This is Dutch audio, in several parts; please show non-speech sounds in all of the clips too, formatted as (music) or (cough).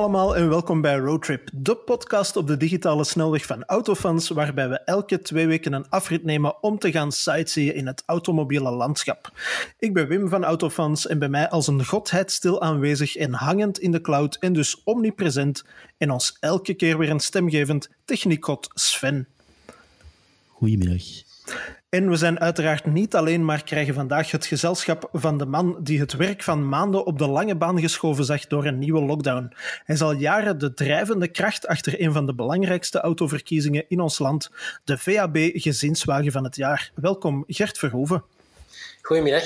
allemaal en welkom bij Roadtrip, de podcast op de digitale snelweg van Autofans, waarbij we elke twee weken een afrit nemen om te gaan sightseeën in het automobiele landschap. Ik ben Wim van Autofans en bij mij als een godheid stil aanwezig en hangend in de cloud en dus omnipresent en ons elke keer weer een stemgevend techniekot Sven. Goedemiddag. En we zijn uiteraard niet alleen, maar krijgen vandaag het gezelschap van de man die het werk van maanden op de lange baan geschoven zag door een nieuwe lockdown. Hij is al jaren de drijvende kracht achter een van de belangrijkste autoverkiezingen in ons land, de VAB Gezinswagen van het jaar. Welkom, Gert Verhoeven. Goedemiddag.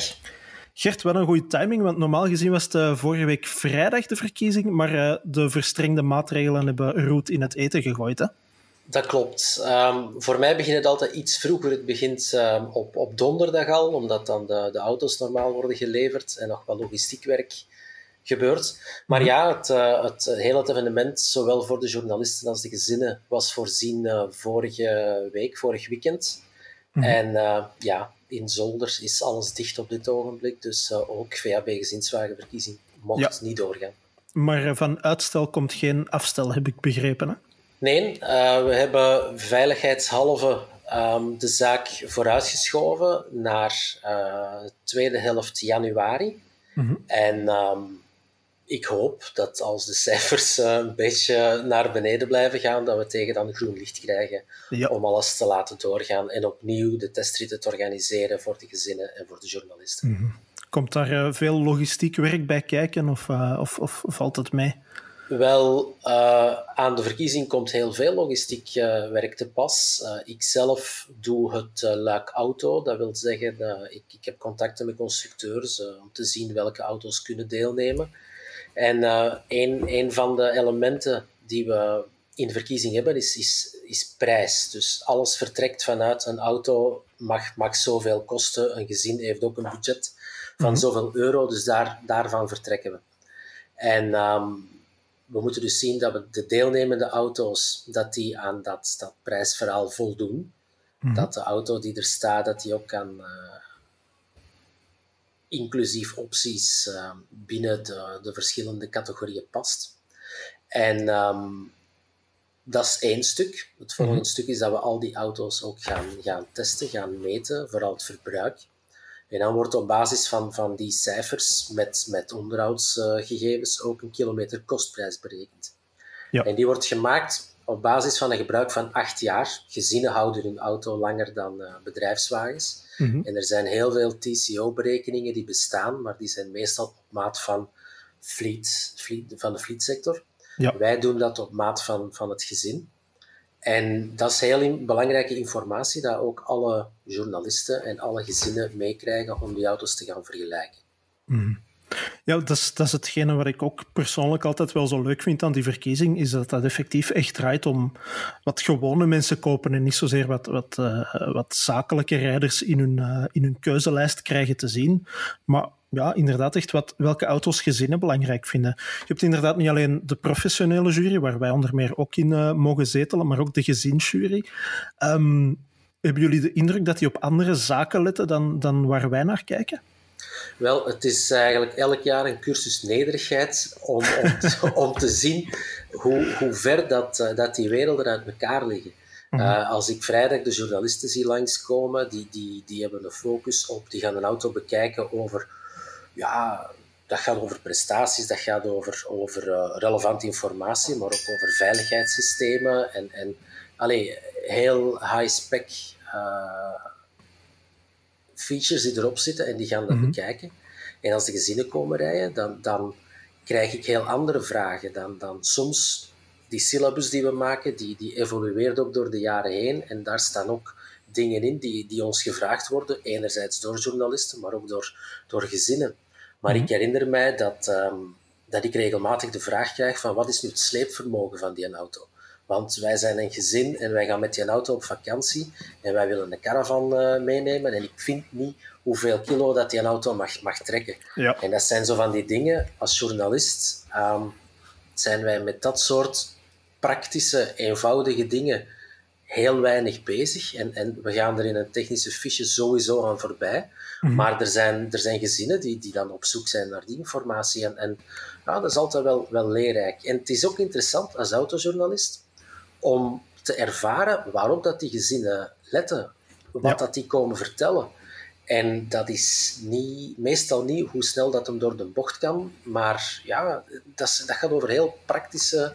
Gert, wat een goede timing, want normaal gezien was het uh, vorige week vrijdag de verkiezing, maar uh, de verstrengde maatregelen hebben roet in het eten gegooid. Hè? Dat klopt. Um, voor mij begint het altijd iets vroeger. Het begint um, op, op donderdag al, omdat dan de, de auto's normaal worden geleverd en nog wel logistiek werk gebeurt. Maar mhm. ja, het, uh, het hele evenement, zowel voor de journalisten als de gezinnen, was voorzien uh, vorige week, vorig weekend. Mm -hmm. En uh, ja, in Zolders is alles dicht op dit ogenblik, dus ook VAB gezinswagenverkiezing mocht ja. niet doorgaan. Maar van uitstel komt geen afstel, heb ik begrepen, hè? Nee, uh, we hebben veiligheidshalve um, de zaak vooruitgeschoven naar uh, tweede helft januari. Mm -hmm. En um, ik hoop dat als de cijfers uh, een beetje naar beneden blijven gaan, dat we tegen dan groen licht krijgen ja. om alles te laten doorgaan en opnieuw de testritten te organiseren voor de gezinnen en voor de journalisten. Mm -hmm. Komt daar veel logistiek werk bij kijken of, of, of valt het mee? Wel, uh, aan de verkiezing komt heel veel logistiek uh, werk te pas. Uh, ik zelf doe het luik auto. Dat wil zeggen, ik, ik, heb contacten met constructeurs om te zien welke auto's kunnen deelnemen. En een, een van de elementen die we in de verkiezing hebben, is, is, is prijs. Dus alles vertrekt vanuit een auto mag, mag zoveel kosten. Een gezin heeft ook een budget van -hmm. zoveel euro, dus daar, daarvan vertrekken we. En um, we moeten dus zien dat we de deelnemende auto's dat die aan dat, dat prijsverhaal voldoen. Mm. Dat de auto die er staat, dat die ook kan uh, inclusief opties uh, binnen de, de verschillende categorieën past. En um, dat is één stuk. Het volgende mm. stuk is dat we al die auto's ook gaan, gaan testen, gaan meten, vooral het verbruik. En dan wordt op basis van, van die cijfers met, met onderhoudsgegevens ook een kilometer kostprijs berekend. Ja. En die wordt gemaakt op basis van een gebruik van acht jaar. Gezinnen houden hun auto langer dan uh, bedrijfswagens. Mm -hmm. En er zijn heel veel TCO-berekeningen die bestaan, maar die zijn meestal op maat van, fleet, fleet, van de fleetsector. Ja. Wij doen dat op maat van, van het gezin. En dat is heel belangrijke informatie dat ook alle journalisten en alle gezinnen meekrijgen om die auto's te gaan vergelijken. Mm. Ja, dat is, dat is hetgene wat ik ook persoonlijk altijd wel zo leuk vind aan die verkiezing, is dat dat effectief echt draait om wat gewone mensen kopen en niet zozeer wat, wat, uh, wat zakelijke rijders in hun, uh, in hun keuzelijst krijgen te zien. Maar ja, inderdaad echt wat, welke auto's gezinnen belangrijk vinden. Je hebt inderdaad niet alleen de professionele jury, waar wij onder meer ook in uh, mogen zetelen, maar ook de gezinsjury. Um, hebben jullie de indruk dat die op andere zaken letten dan, dan waar wij naar kijken? Wel, het is eigenlijk elk jaar een cursus nederigheid om, om, (laughs) te, om te zien hoe, hoe ver dat, uh, dat die werelden uit elkaar liggen. Uh, als ik vrijdag de journalisten zie langskomen, die, die, die hebben een focus op, die gaan een auto bekijken over ja, dat gaat over prestaties, dat gaat over, over uh, relevante informatie, maar ook over veiligheidssystemen en, en allee, heel high-spec uh, features die erop zitten en die gaan dat mm -hmm. bekijken. En als de gezinnen komen rijden, dan, dan krijg ik heel andere vragen dan, dan soms die syllabus die we maken, die, die evolueert ook door de jaren heen en daar staan ook dingen in die, die ons gevraagd worden, enerzijds door journalisten, maar ook door, door gezinnen. Maar ik mhm. herinner mij dat, um, dat ik regelmatig de vraag krijg van wat is nu het sleepvermogen van die auto? Want wij zijn een gezin en wij gaan met die auto op vakantie en wij willen een caravan uh, meenemen en ik vind niet hoeveel kilo dat die auto mag, mag trekken. Ja. En dat zijn zo van die dingen, als journalist um, zijn wij met dat soort praktische, eenvoudige dingen heel weinig bezig. En, en we gaan er in een technische fiche sowieso aan voorbij. Mhm. Maar er zijn, er zijn gezinnen die, die dan op zoek zijn naar die informatie. En, en ja, dat is altijd wel, wel leerrijk. En het is ook interessant als autojournalist om te ervaren waarop dat die gezinnen letten. Wat dat die komen vertellen. En dat is niet, meestal niet hoe snel dat hem door de bocht kan. Maar ja, dat, dat gaat over heel praktische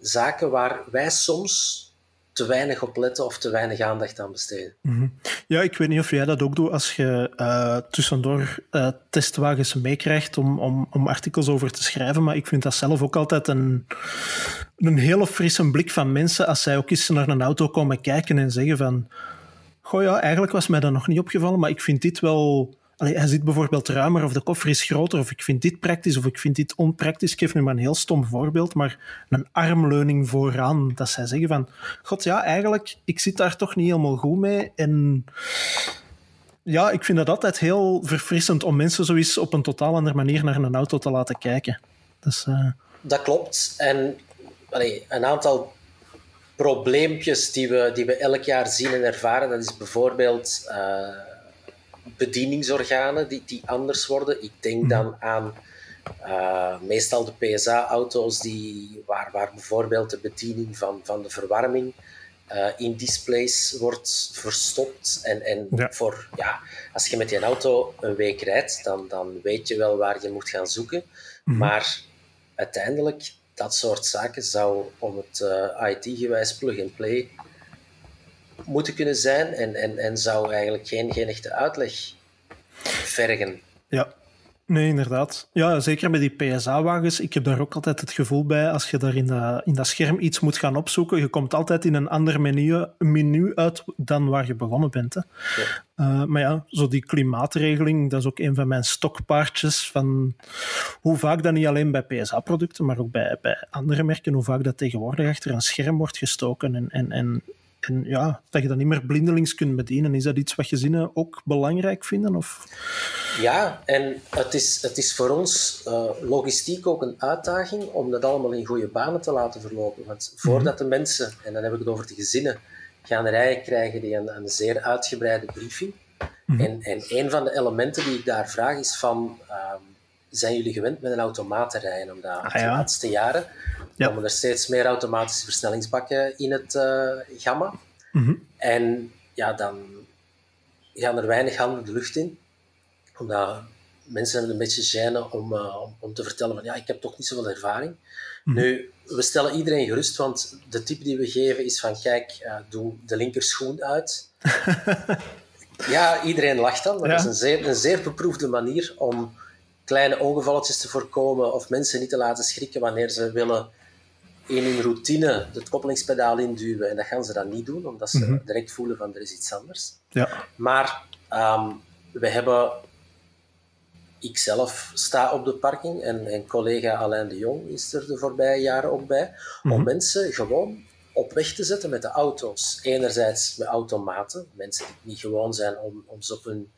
zaken waar wij soms te weinig op letten of te weinig aandacht aan besteden. Mhm. Ja, ik weet niet of jij dat ook doet als je uh, tussendoor uh, testwagens meekrijgt om, om, om artikels over te schrijven, maar ik vind dat zelf ook altijd een, een hele frisse blik van mensen als zij ook eens naar een auto komen kijken en zeggen van goh ja, eigenlijk was mij dat nog niet opgevallen, maar ik vind dit wel Allee, hij zit bijvoorbeeld ruimer of de koffer is groter of ik vind dit praktisch of ik vind dit onpraktisch. Ik geef nu maar een heel stom voorbeeld, maar een armleuning vooraan. Dat zij zeggen van, god ja, eigenlijk, ik zit daar toch niet helemaal goed mee. En ja, ik vind dat altijd heel verfrissend om mensen zoiets op een totaal andere manier naar een auto te laten kijken. Dus, uh... Dat klopt. En een aantal probleempjes die we, die we elk jaar zien en ervaren, dat is bijvoorbeeld... Uh, bedieningsorganen die, die anders worden. Ik denk mhm. dan aan uh, meestal de PSA-auto's die, waar, waar bijvoorbeeld de bediening van, van de verwarming uh, in displays wordt verstopt. En, en Voor, ja, als je met je auto een week rijdt, dan, dan weet je wel waar je moet gaan zoeken. Mhm. Maar uiteindelijk, dat soort zaken zou om het uh, IT-gewijs plug-and-play moeten kunnen zijn en, en, en zou eigenlijk geen, geen echte uitleg vergen. Ja, Nee, inderdaad. Ja, zeker met die PSA-wagens. Ik heb daar ook altijd het gevoel bij, als je daar in dat, in dat scherm iets moet gaan opzoeken, je komt altijd in een ander menu, menu uit dan waar je begonnen bent. Hè. Ja. Uh, maar ja, zo die klimaatregeling, dat is ook een van mijn stokpaardjes van hoe vaak dat niet alleen bij PSA-producten, maar ook bij, bij andere merken, hoe vaak dat tegenwoordig achter een scherm wordt gestoken en, en, en en ja, dat je dat niet meer blindelings kunt bedienen. Is dat iets wat gezinnen ook belangrijk vinden? Of? Ja, en het is, het is voor ons uh, logistiek ook een uitdaging om dat allemaal in goede banen te laten verlopen. Want voordat de mensen, en dan heb ik het over de gezinnen, gaan rijden, krijgen die een, een zeer uitgebreide briefing. Mhm. en, en een van de elementen die ik daar vraag is van... Um, zijn jullie gewend met een automaat te rijden? Omdat ah, de laatste jaren ja. komen er steeds meer automatische versnellingsbakken in het uh, gamma. Mhm. En ja, dan gaan er weinig handen de lucht in. Omdat mensen hebben een beetje gêne om, uh, om, om, te vertellen van ja, ik heb toch niet zoveel ervaring. Mhm. Nu, we stellen iedereen gerust, want de tip die we geven is van kijk, uh, doe de linkerschoen uit. (laughs) ja, iedereen lacht dan, dat is een zeer, een zeer beproefde manier om kleine ongevalletjes te voorkomen of mensen niet te laten schrikken wanneer ze willen in hun routine het koppelingspedaal induwen. En dat gaan ze dan niet doen, omdat ze mhm. direct voelen van er is iets anders. Ja. Maar um, we hebben... Ik zelf sta op de parking en, en collega Alain de Jong is er de voorbije jaren ook bij, om mhm. mensen gewoon op weg te zetten met de auto's. Enerzijds met automaten, mensen die niet gewoon zijn om, om ze op hun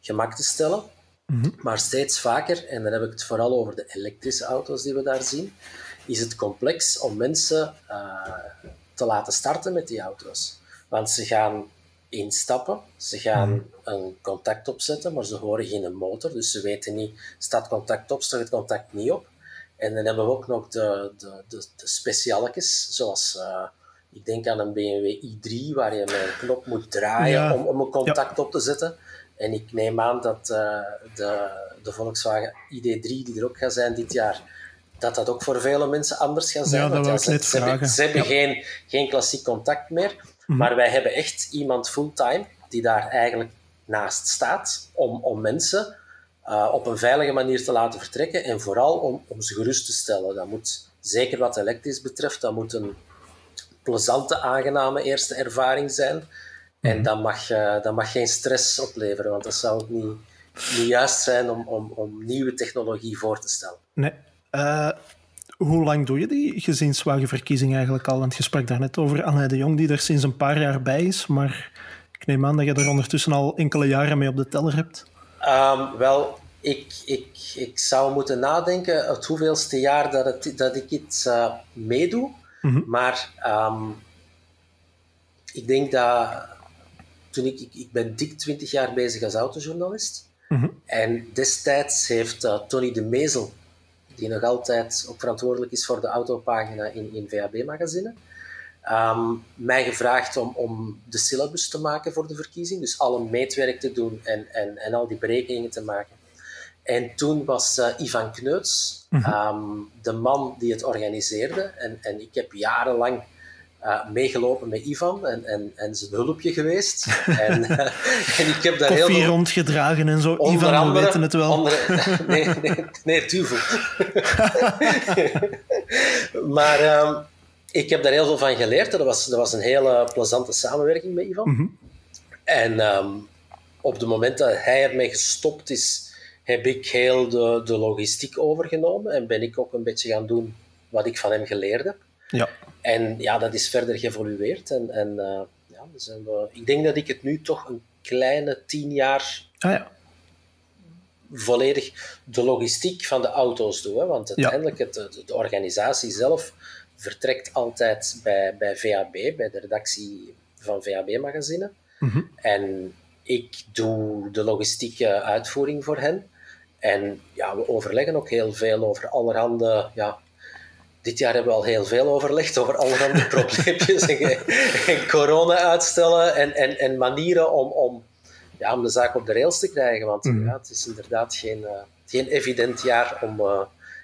gemak te stellen. Mhm. Maar steeds vaker, en dan heb ik het vooral over de elektrische auto's die we daar zien, is het complex om mensen uh, te laten starten met die auto's. Want ze gaan instappen, ze gaan mhm. een contact opzetten, maar ze horen geen motor, dus ze weten niet, staat contact op, staat het contact niet op. En dan hebben we ook nog de, de, de, de specialetjes, zoals uh, ik denk aan een BMW i3, waar je met een knop moet draaien om, om een contact op te zetten. En ik neem aan dat uh, de, de Volkswagen ID3, die er ook gaat zijn dit jaar, dat dat ook voor vele mensen anders gaat zijn. Ja, dat want, ja, ze, ze, hebben, ze hebben geen, geen klassiek contact meer, mhm. maar wij hebben echt iemand fulltime die daar eigenlijk naast staat om, om mensen uh, op een veilige manier te laten vertrekken en vooral om, om ze gerust te stellen. Dat moet, zeker wat elektrisch betreft, dat moet een plezante, aangename eerste ervaring zijn. En mhm. dat mag, uh, dat mag geen stress opleveren, want dat zou ook niet, niet juist zijn om, om, om nieuwe technologie voor te stellen. Nee. Uh, hoe lang doe je die gezinswagenverkiezing eigenlijk al? Want je sprak daar net over Anne de Jong, die er sinds een paar jaar bij is. Maar ik neem aan dat je er ondertussen al enkele jaren mee op de teller hebt. Um, wel, ik, ik, ik zou moeten nadenken het hoeveelste jaar dat, het, dat ik iets uh, meedoe. Mm -hmm. Maar um, ik denk dat toen ik, ik, ik ben dik twintig jaar bezig als autojournalist. Mhm. En destijds heeft uh, Tony de Mezel, die nog altijd ook verantwoordelijk is voor de autopagina in, in VAB-magazine, ehm, mij gevraagd om, om de syllabus te maken voor de verkiezing. Dus alle meetwerk te doen en, en, en al die berekeningen te maken. En toen was uh, Ivan Kneuts um, de man die het organiseerde. En, en ik heb jarenlang uh, meegelopen met Ivan en, en, en zijn hulpje geweest. (laughs) en, uh, (laughs) en ik heb daar Koffie heel veel... rondgedragen en zo. Ivan, we weten het wel. Andere, (laughs) nee, nee, nee, maar um, ik heb daar heel veel van geleerd. Dat was, dat was een hele plezante samenwerking met Ivan. Mm -hmm. En um, op het moment dat hij ermee gestopt is, heb ik heel de, de logistiek overgenomen. En ben ik ook een beetje gaan doen wat ik van hem geleerd heb. Ja. En ja, dat is verder geëvolueerd. En, en uh, ja, zijn we, ik denk dat ik het nu toch een kleine tien jaar ah, ja. volledig de logistiek van de auto's doe. Hè? Want uiteindelijk, ja. het, de, de, organisatie zelf vertrekt altijd bij, bij VAB, bij de redactie van VAB-magazine. Mm -hmm. En ik doe de logistieke uitvoering voor hen. En ja, we overleggen ook heel veel over allerhande ja, dit jaar hebben we al heel veel overlegd over allerhande (laughs) probleempjes en, en corona uitstellen en, en, en manieren om, om, ja, om de zaak op de rails te krijgen. Want Mhm. ja, het is inderdaad geen, uh, geen evident jaar om uh,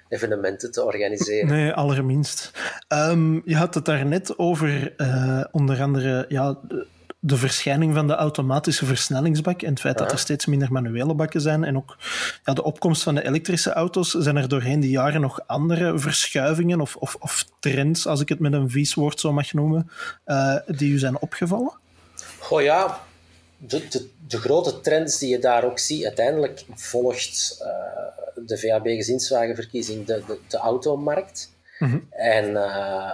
evenementen te organiseren. Nee, allerminst. Um, je had het daarnet over uh, onder andere ja, de, de verschijning van de automatische versnellingsbak en het feit dat er steeds minder manuele bakken zijn en ook ja, de opkomst van de elektrische auto's, zijn er doorheen die jaren nog andere verschuivingen of, of, of trends, als ik het met een vies woord zo mag noemen, uh, die u zijn opgevallen? Goh ja, de, de, de, grote trends die je daar ook ziet, uiteindelijk volgt uh, de VAB-gezinswagenverkiezing de, de, de automarkt. Mm -hmm. En uh,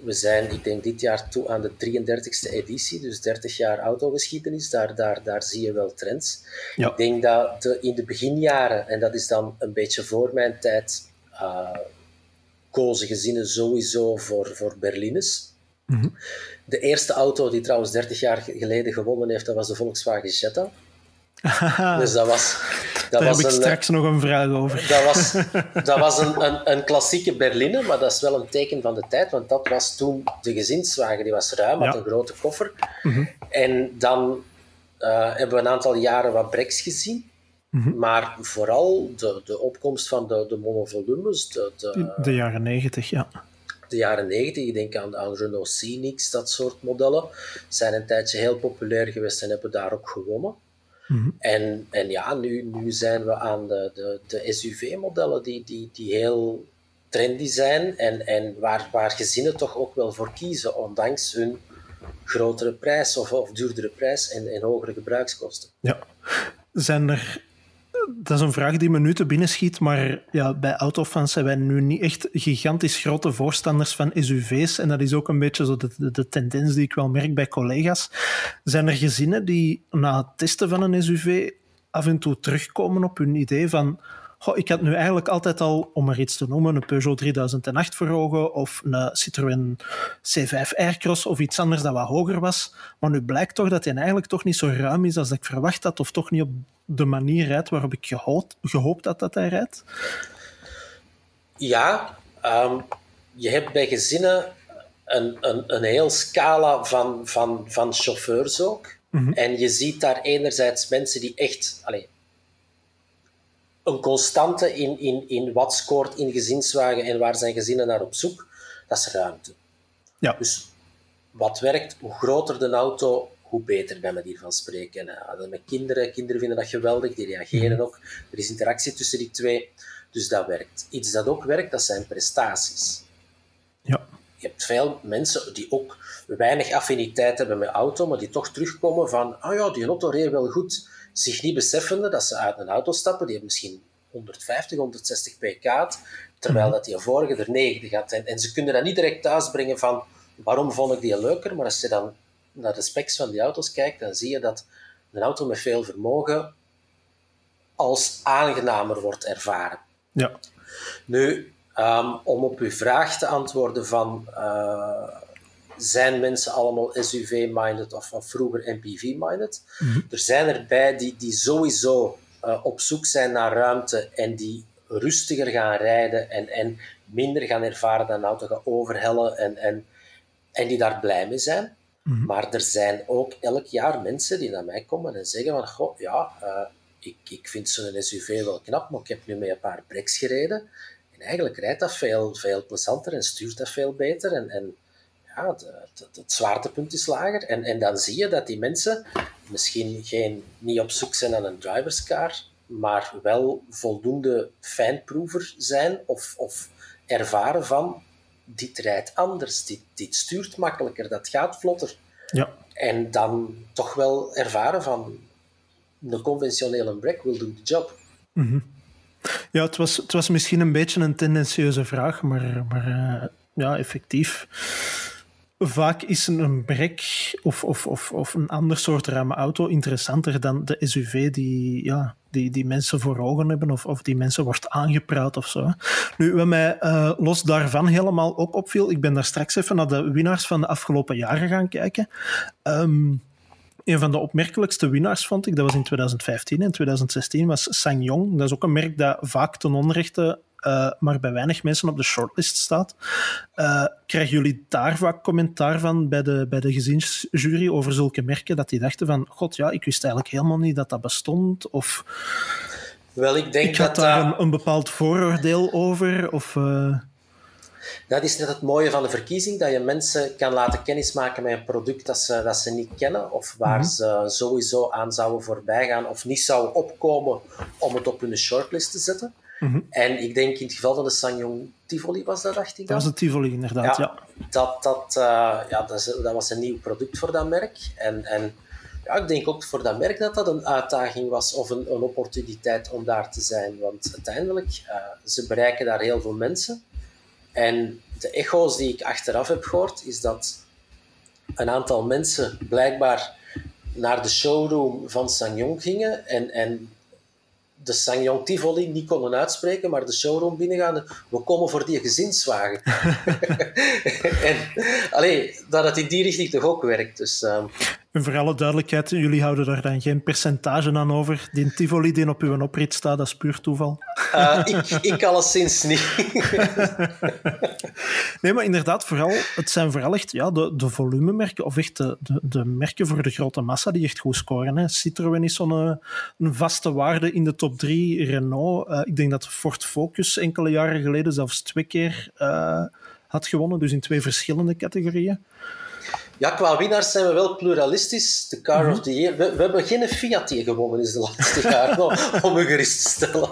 we zijn, ik denk, dit jaar toe aan de 33ste editie, dus 30 jaar autogeschiedenis. Daar, daar, daar zie je wel trends. Ja. Ik denk dat de, in de beginjaren, en dat is dan een beetje voor mijn tijd, uh, kozen gezinnen sowieso voor, voor berlines. Mm -hmm. De eerste auto die trouwens 30 jaar geleden gewonnen heeft, dat was de Volkswagen Jetta. Dus dat was... (laughs) Dat Daar was heb ik een, straks nog een vraag over. Dat was, (laughs) dat was een, een, een, klassieke berline, maar dat is wel een teken van de tijd, want dat was toen de gezinswagen. Die was ruim, had ja. een grote koffer. Mm -hmm. En dan uh, hebben we een aantal jaren wat breaks gezien. Mm -hmm. Maar vooral de, de opkomst van de, de monovolumes. De, de, de jaren negentig, ja. De jaren negentig, ik denk aan, aan Renault Scenics, dat soort modellen, zijn een tijdje heel populair geweest en hebben daar ook gewonnen. Mm -hmm. En, en ja, nu, nu zijn we aan de, de, de SUV-modellen die, die, die heel trendy zijn en, en waar, waar gezinnen toch ook wel voor kiezen, ondanks hun grotere prijs of, of duurdere prijs en, en hogere gebruikskosten. Ja. Zijn er dat is een vraag die me nu te binnen schiet, maar ja, bij autofans zijn wij nu niet echt gigantisch grote voorstanders van SUV's. En dat is ook een beetje zo de, de, de tendens die ik wel merk bij collega's. Zijn er gezinnen die na het testen van een SUV af en toe terugkomen op hun idee van Goh, ik had nu eigenlijk altijd al, om maar iets te noemen, een Peugeot 3008 voor ogen of een Citroën C5 Aircross of iets anders dat wat hoger was. Maar nu blijkt toch dat hij eigenlijk toch niet zo ruim is als ik verwacht had of toch niet op de manier rijdt waarop ik gehoopt, gehoopt had dat hij rijdt? Ja, um, je hebt bij gezinnen een, een, een heel scala van, van, van chauffeurs ook. Mhm. Mm -hmm. En je ziet daar enerzijds mensen die echt... Allez, een constante in, in, in wat scoort in gezinswagen en waar zijn gezinnen naar op zoek, dat is ruimte. Ja. Dus wat werkt, hoe groter de auto, hoe beter bij manier van spreken. En, met kinderen, kinderen vinden dat geweldig, die reageren ook. Er is interactie tussen die twee, dus dat werkt. Iets dat ook werkt, dat zijn prestaties. Ja. Je hebt veel mensen die ook weinig affiniteit hebben met auto, maar die toch terugkomen van, ah ja, die auto reed wel goed zich niet beseffende dat ze uit een auto stappen, die hebben misschien 150, 160 pk terwijl dat die vorige er 90 had. En, en ze kunnen dat niet direct thuisbrengen van waarom vond ik die leuker, maar als je dan naar de specs van die auto's kijkt, dan zie je dat een auto met veel vermogen als aangenamer wordt ervaren. Ja. Nu, um, om op uw vraag te antwoorden van uh, zijn mensen allemaal SUV-minded of, of vroeger MPV-minded. Er zijn erbij die, die sowieso uh, op zoek zijn naar ruimte en die rustiger gaan rijden en, en minder gaan ervaren dat een auto gaat overhellen en, en, en die daar blij mee zijn. Mhm. Maar er zijn ook elk jaar mensen die naar mij komen en zeggen van, goh, ja, uh, ik, ik vind zo'n SUV wel knap, maar ik heb nu met een paar breaks gereden. En eigenlijk rijdt dat veel, veel plezanter en stuurt dat veel beter. En, en ja, het, het, zwaartepunt is lager. En, en dan zie je dat die mensen misschien geen, niet op zoek zijn naar een driverscar, maar wel voldoende fijnproever zijn of, of ervaren van dit rijdt anders, dit, dit stuurt makkelijker, dat gaat vlotter. Ja. En dan toch wel ervaren van de conventionele break will do the job. Mm Ja, het was, het was misschien een beetje een tendentieuze vraag, maar, maar uh, ja, effectief vaak is een brek of, of, of, of een ander soort ruime auto interessanter dan de SUV die, ja, die, die mensen voor ogen hebben of, of die mensen wordt aangepraat of zo. Nu, wat mij uh, los daarvan helemaal ook opviel, ik ben daar straks even naar de winnaars van de afgelopen jaren gaan kijken. Um, een van de opmerkelijkste winnaars vond ik, dat was in 2015 en 2016, was SsangYong. Dat is ook een merk dat vaak ten onrechte uh, maar bij weinig mensen op de shortlist staat. Uh, krijgen jullie daar vaak commentaar van bij de, bij de gezinsjury over zulke merken? Dat die dachten van, god ja, ik wist eigenlijk helemaal niet dat dat bestond. Of Wel, ik denk ik had dat daar een, een, bepaald vooroordeel over. Of, uh... Dat is net het mooie van de verkiezing, dat je mensen kan laten kennismaken met een product dat ze, dat ze niet kennen of waar mm -hmm. ze sowieso aan zouden voorbij gaan of niet zouden opkomen om het op hun shortlist te zetten. Mm -hmm. En ik denk in het geval van de Sangyong Tivoli was dat, dacht ik dan? Dat was het Tivoli, inderdaad, ja. ja. Dat, dat, uh, ja dat, is, dat, was een nieuw product voor dat merk. En, en ja, ik denk ook voor dat merk dat dat een uitdaging was of een, een opportuniteit om daar te zijn. Want uiteindelijk, uh, ze bereiken daar heel veel mensen. En de echo's die ik achteraf heb gehoord, is dat een aantal mensen blijkbaar naar de showroom van Sangyong gingen en, en de Sangyong Tivoli niet konden uitspreken, maar de showroom binnengaan. We komen voor die gezinswagen. (laughs) en allee, dat het in die richting toch ook werkt. Dus, um... En voor alle duidelijkheid, jullie houden daar dan geen percentage aan over. Die Tivoli die op uw oprit staat, dat is puur toeval. Uh, ik, ik alleszins niet. (laughs) nee, maar inderdaad, vooral, het zijn vooral echt ja, de, de volumemerken, of echt de, de, de merken voor de grote massa die echt goed scoren. Hè. Citroën is zo'n een, een vaste waarde in de top 3. Renault, uh, ik denk dat Ford Focus enkele jaren geleden zelfs twee keer had gewonnen, dus in twee verschillende categorieën. Ja, qua winnaars zijn we wel pluralistisch. De Car of the Year. We, we, hebben geen Fiat die gewonnen is de laatste (laughs) jaren, om u gerust te stellen.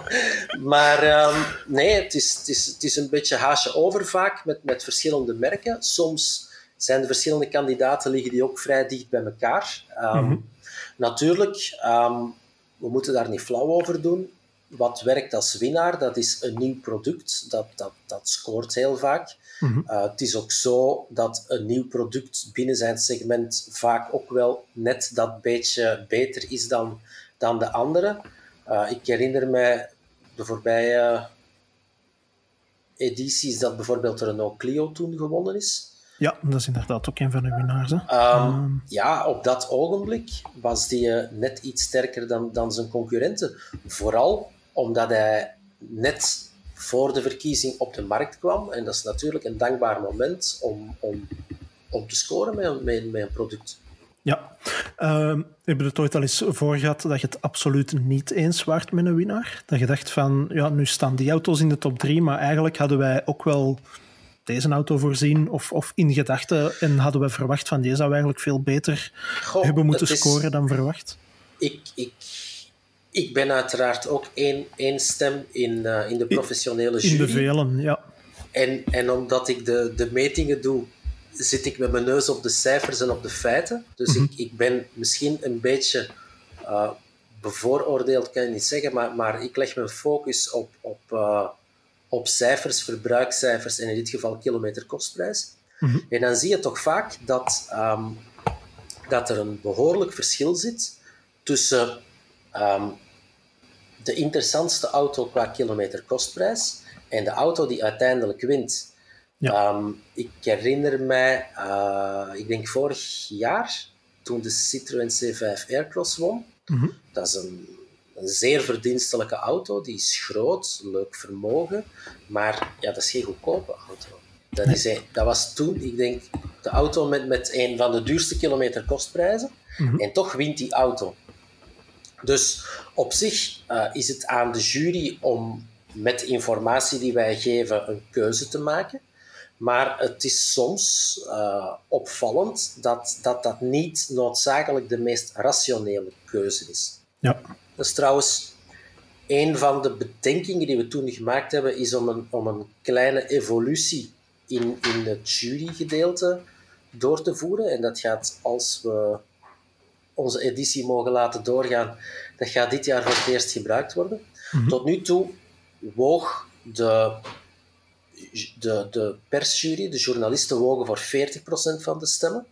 Maar um, nee, het is, het, is, het is een beetje haasje over vaak met, met verschillende merken. Soms zijn de verschillende kandidaten liggen die ook vrij dicht bij elkaar. Um, mm -hmm. Natuurlijk, um, we moeten daar niet flauw over doen. Wat werkt als winnaar, dat is een nieuw product. Dat, dat, dat scoort heel vaak. Mm -hmm. uh, het is ook zo dat een nieuw product binnen zijn segment vaak ook wel net dat beetje beter is dan, dan de andere. Uh, ik herinner mij de voorbije edities dat bijvoorbeeld Renault Clio toen gewonnen is. Ja, dat is inderdaad ook een van de winnaars. Um, um. Ja, op dat ogenblik was die uh, net iets sterker dan, dan zijn concurrenten. Vooral omdat hij net voor de verkiezing op de markt kwam. En dat is natuurlijk een dankbaar moment om, om, om te scoren met, een, met, met een product. Ja, uh, heb je het ooit al eens voor gehad dat je het absoluut niet eens waard met een winnaar? Dat je dacht van, ja, nu staan die auto's in de top drie, maar eigenlijk hadden wij ook wel deze auto voorzien of, of in gedachten en hadden we verwacht van, die zou eigenlijk veel beter Goh, hebben moeten is, scoren dan verwacht? Ik, ik, ik ben uiteraard ook één, één stem in, uh, in de professionele jury. In de velen, ja. En, en omdat ik de, de metingen doe, zit ik met mijn neus op de cijfers en op de feiten. Dus mm -hmm. ik, ik ben misschien een beetje uh, bevooroordeeld, kan je niet zeggen, maar, maar ik leg mijn focus op, op, uh, op cijfers, verbruikscijfers en in dit geval kilometerkostprijs. Mm -hmm. En dan zie je toch vaak dat, um, dat er een behoorlijk verschil zit tussen um, de interessantste auto qua kilometerkostprijs en de auto die uiteindelijk wint. Ja. Ehm, ik herinner mij, uh, ik denk vorig jaar, toen de Citroën C5 Aircross won. Mhm. Dat is een, een, zeer verdienstelijke auto, die is groot, leuk vermogen, maar ja, dat is geen goedkope auto. Dat, is dat was toen, ik denk, de auto met, met een van de duurste kilometer kostprijzen. Mhm. En toch wint die auto. Dus op zich uh, is het aan de jury om met informatie die wij geven een keuze te maken. Maar het is soms uh, opvallend dat, dat dat niet noodzakelijk de meest rationele keuze is. Ja. Dat is trouwens een van de bedenkingen die we toen gemaakt hebben, is om een, om een kleine evolutie in, in het jurygedeelte door te voeren. En dat gaat, als we onze editie mogen laten doorgaan, dat gaat dit jaar voor het eerst gebruikt worden. Mhm. Tot nu toe woog de, de, de persjury, de journalisten wogen voor 40% van de stemmen.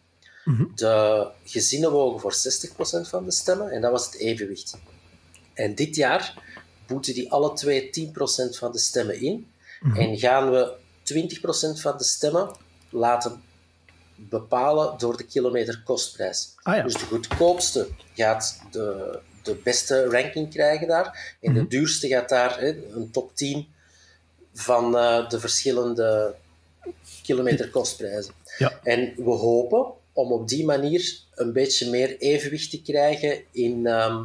Mhm. De gezinnen wogen voor 60% van de stemmen. En dat was het evenwicht. En dit jaar boeten die alle twee 10% van de stemmen in. Mhm. En gaan we 20% van de stemmen laten bepalen door de kilometer kostprijs. Ah ja. Dus de goedkoopste gaat de, de beste ranking krijgen daar. En de Mhm. duurste gaat daar hè, een top 10 van eh, de verschillende kilometer kostprijzen. Ja. En we hopen om op die manier een beetje meer evenwicht te krijgen in, ehm,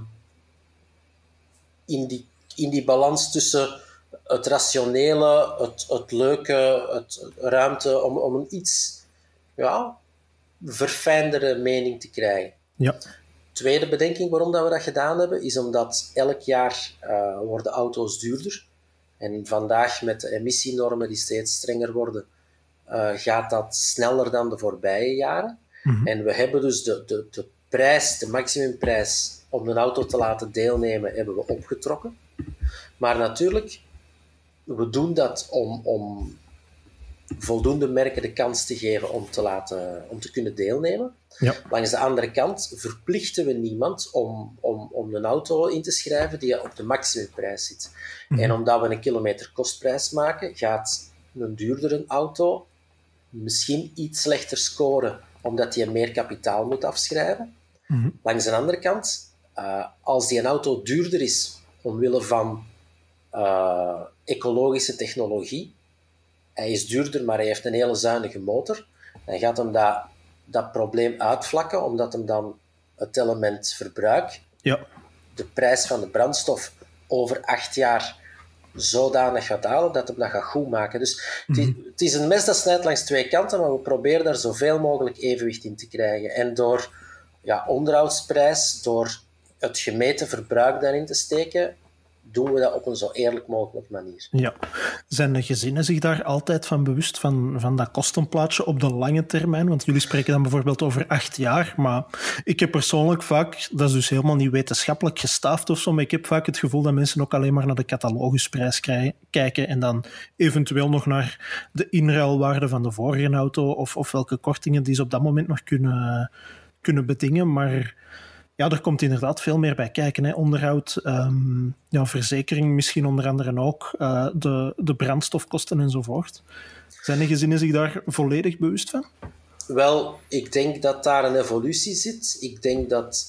in, die, in die balans tussen het rationele, het, het leuke, het ruimte, om, om een iets ja, verfijndere mening te krijgen. Ja. Tweede bedenking waarom dat we dat gedaan hebben, is omdat elk jaar eh, worden auto's duurder. En vandaag met de emissienormen die steeds strenger worden, uh, gaat dat sneller dan de voorbije jaren. Mhm. En we hebben dus de, de, de prijs, de maximumprijs om een auto te laten deelnemen, hebben we opgetrokken. Maar natuurlijk, we doen dat om, om voldoende merken de kans te geven om te, laten, om te kunnen deelnemen. Ja. Langs de andere kant verplichten we niemand om, om, om een auto in te schrijven die op de maximumprijs zit. Mhm. En omdat we een kilometer kostprijs maken, gaat een duurdere auto misschien iets slechter scoren, omdat hij meer kapitaal moet afschrijven. Mhm. Langs de andere kant, uh, als die een auto duurder is omwille van uh, ecologische technologie, hij is duurder, maar hij heeft een hele zuinige motor, dan gaat hem dat, dat probleem uitvlakken, omdat hem dan het element verbruik, Ja. de prijs van de brandstof over acht jaar zodanig gaat halen dat hem dat gaat goed maken. Dus het, is, het is een mes dat snijdt langs twee kanten, maar we proberen daar zoveel mogelijk evenwicht in te krijgen. En door ja, onderhoudsprijs, door het gemeten verbruik daarin te steken, doen we dat op een zo eerlijk mogelijk manier. Ja. Zijn de gezinnen zich daar altijd van bewust van, van dat kostenplaatje op de lange termijn? Want jullie spreken dan bijvoorbeeld over acht jaar, maar ik heb persoonlijk vaak, dat is dus helemaal niet wetenschappelijk gestaafd of zo, maar ik heb vaak het gevoel dat mensen ook alleen maar naar de catalogusprijs kijken en dan eventueel nog naar de inruilwaarde van de vorige auto of, of welke kortingen die ze op dat moment nog kunnen, kunnen bedingen, maar ja, er komt inderdaad veel meer bij kijken. Hè. Onderhoud, um, ja, verzekering misschien onder andere ook, uh, de, de brandstofkosten enzovoort. Zijn de gezinnen zich daar volledig bewust van? Wel, ik denk dat daar een evolutie zit. Ik denk dat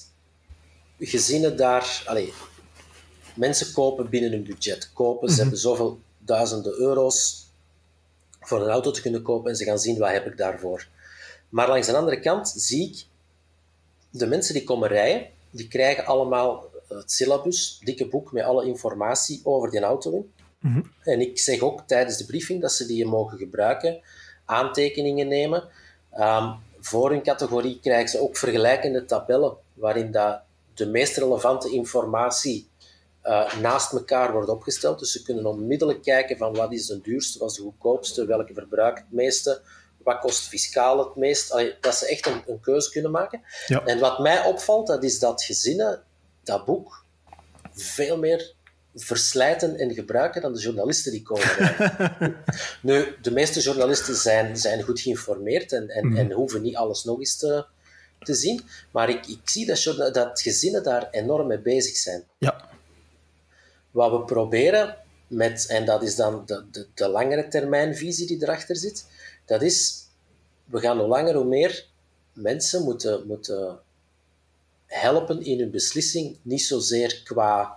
gezinnen daar... Allez, mensen kopen binnen hun budget. Kopen, mm -hmm. Ze hebben zoveel duizenden euro's voor een auto te kunnen kopen en ze gaan zien wat heb ik daarvoor. Maar langs de andere kant zie ik de mensen die komen rijden, die krijgen allemaal het syllabus, dikke boek met alle informatie over die auto in. Mm -hmm. En ik zeg ook tijdens de briefing dat ze die mogen gebruiken, aantekeningen nemen. Um, voor hun categorie krijgen ze ook vergelijkende tabellen, waarin dat de meest relevante informatie uh, naast elkaar wordt opgesteld. Dus ze kunnen onmiddellijk kijken van wat is de duurste, wat is de goedkoopste, welke verbruikt het meeste wat kost fiscaal het meest? Allee, dat ze echt een, een, keuze kunnen maken. Ja. En wat mij opvalt, dat is dat gezinnen dat boek veel meer verslijten en gebruiken dan de journalisten die komen. (laughs) nu, de meeste journalisten zijn, zijn goed geïnformeerd en, en, Mhm. en hoeven niet alles nog eens te, te zien. Maar ik, ik zie dat, dat gezinnen daar enorm mee bezig zijn. Ja. Wat we proberen met, en dat is dan de, de, de langere termijnvisie die erachter zit, dat is, we gaan hoe langer hoe meer mensen moeten, moeten helpen in hun beslissing, niet zozeer qua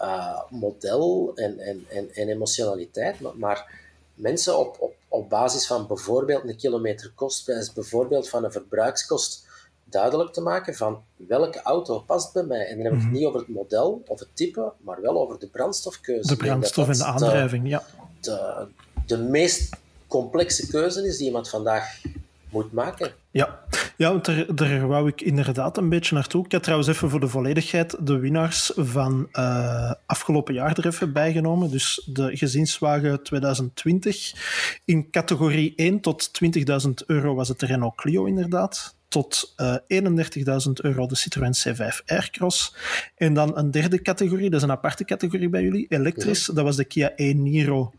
uh, model en, en, en, en, emotionaliteit, maar, maar mensen op, op, op basis van bijvoorbeeld een kilometer kostprijs, bijvoorbeeld van een verbruikskost, duidelijk te maken van welke auto past bij mij. En dan heb ik het mhm. niet over het model of het type, maar wel over de brandstofkeuze. De brandstof en de aandrijving, ja. De, de meest complexe keuze is die iemand vandaag moet maken. Ja, ja want daar, daar wou ik inderdaad een beetje naartoe. Ik heb trouwens even voor de volledigheid de winnaars van uh, afgelopen jaar er even bijgenomen. Dus de gezinswagen 2020. In categorie 1 tot 20.000 euro was het de Renault Clio inderdaad tot uh, eh, 31.000 euro de Citroën C5 Aircross. En dan een derde categorie, dat is een aparte categorie bij jullie, elektrisch, dat was de Kia e-Niro.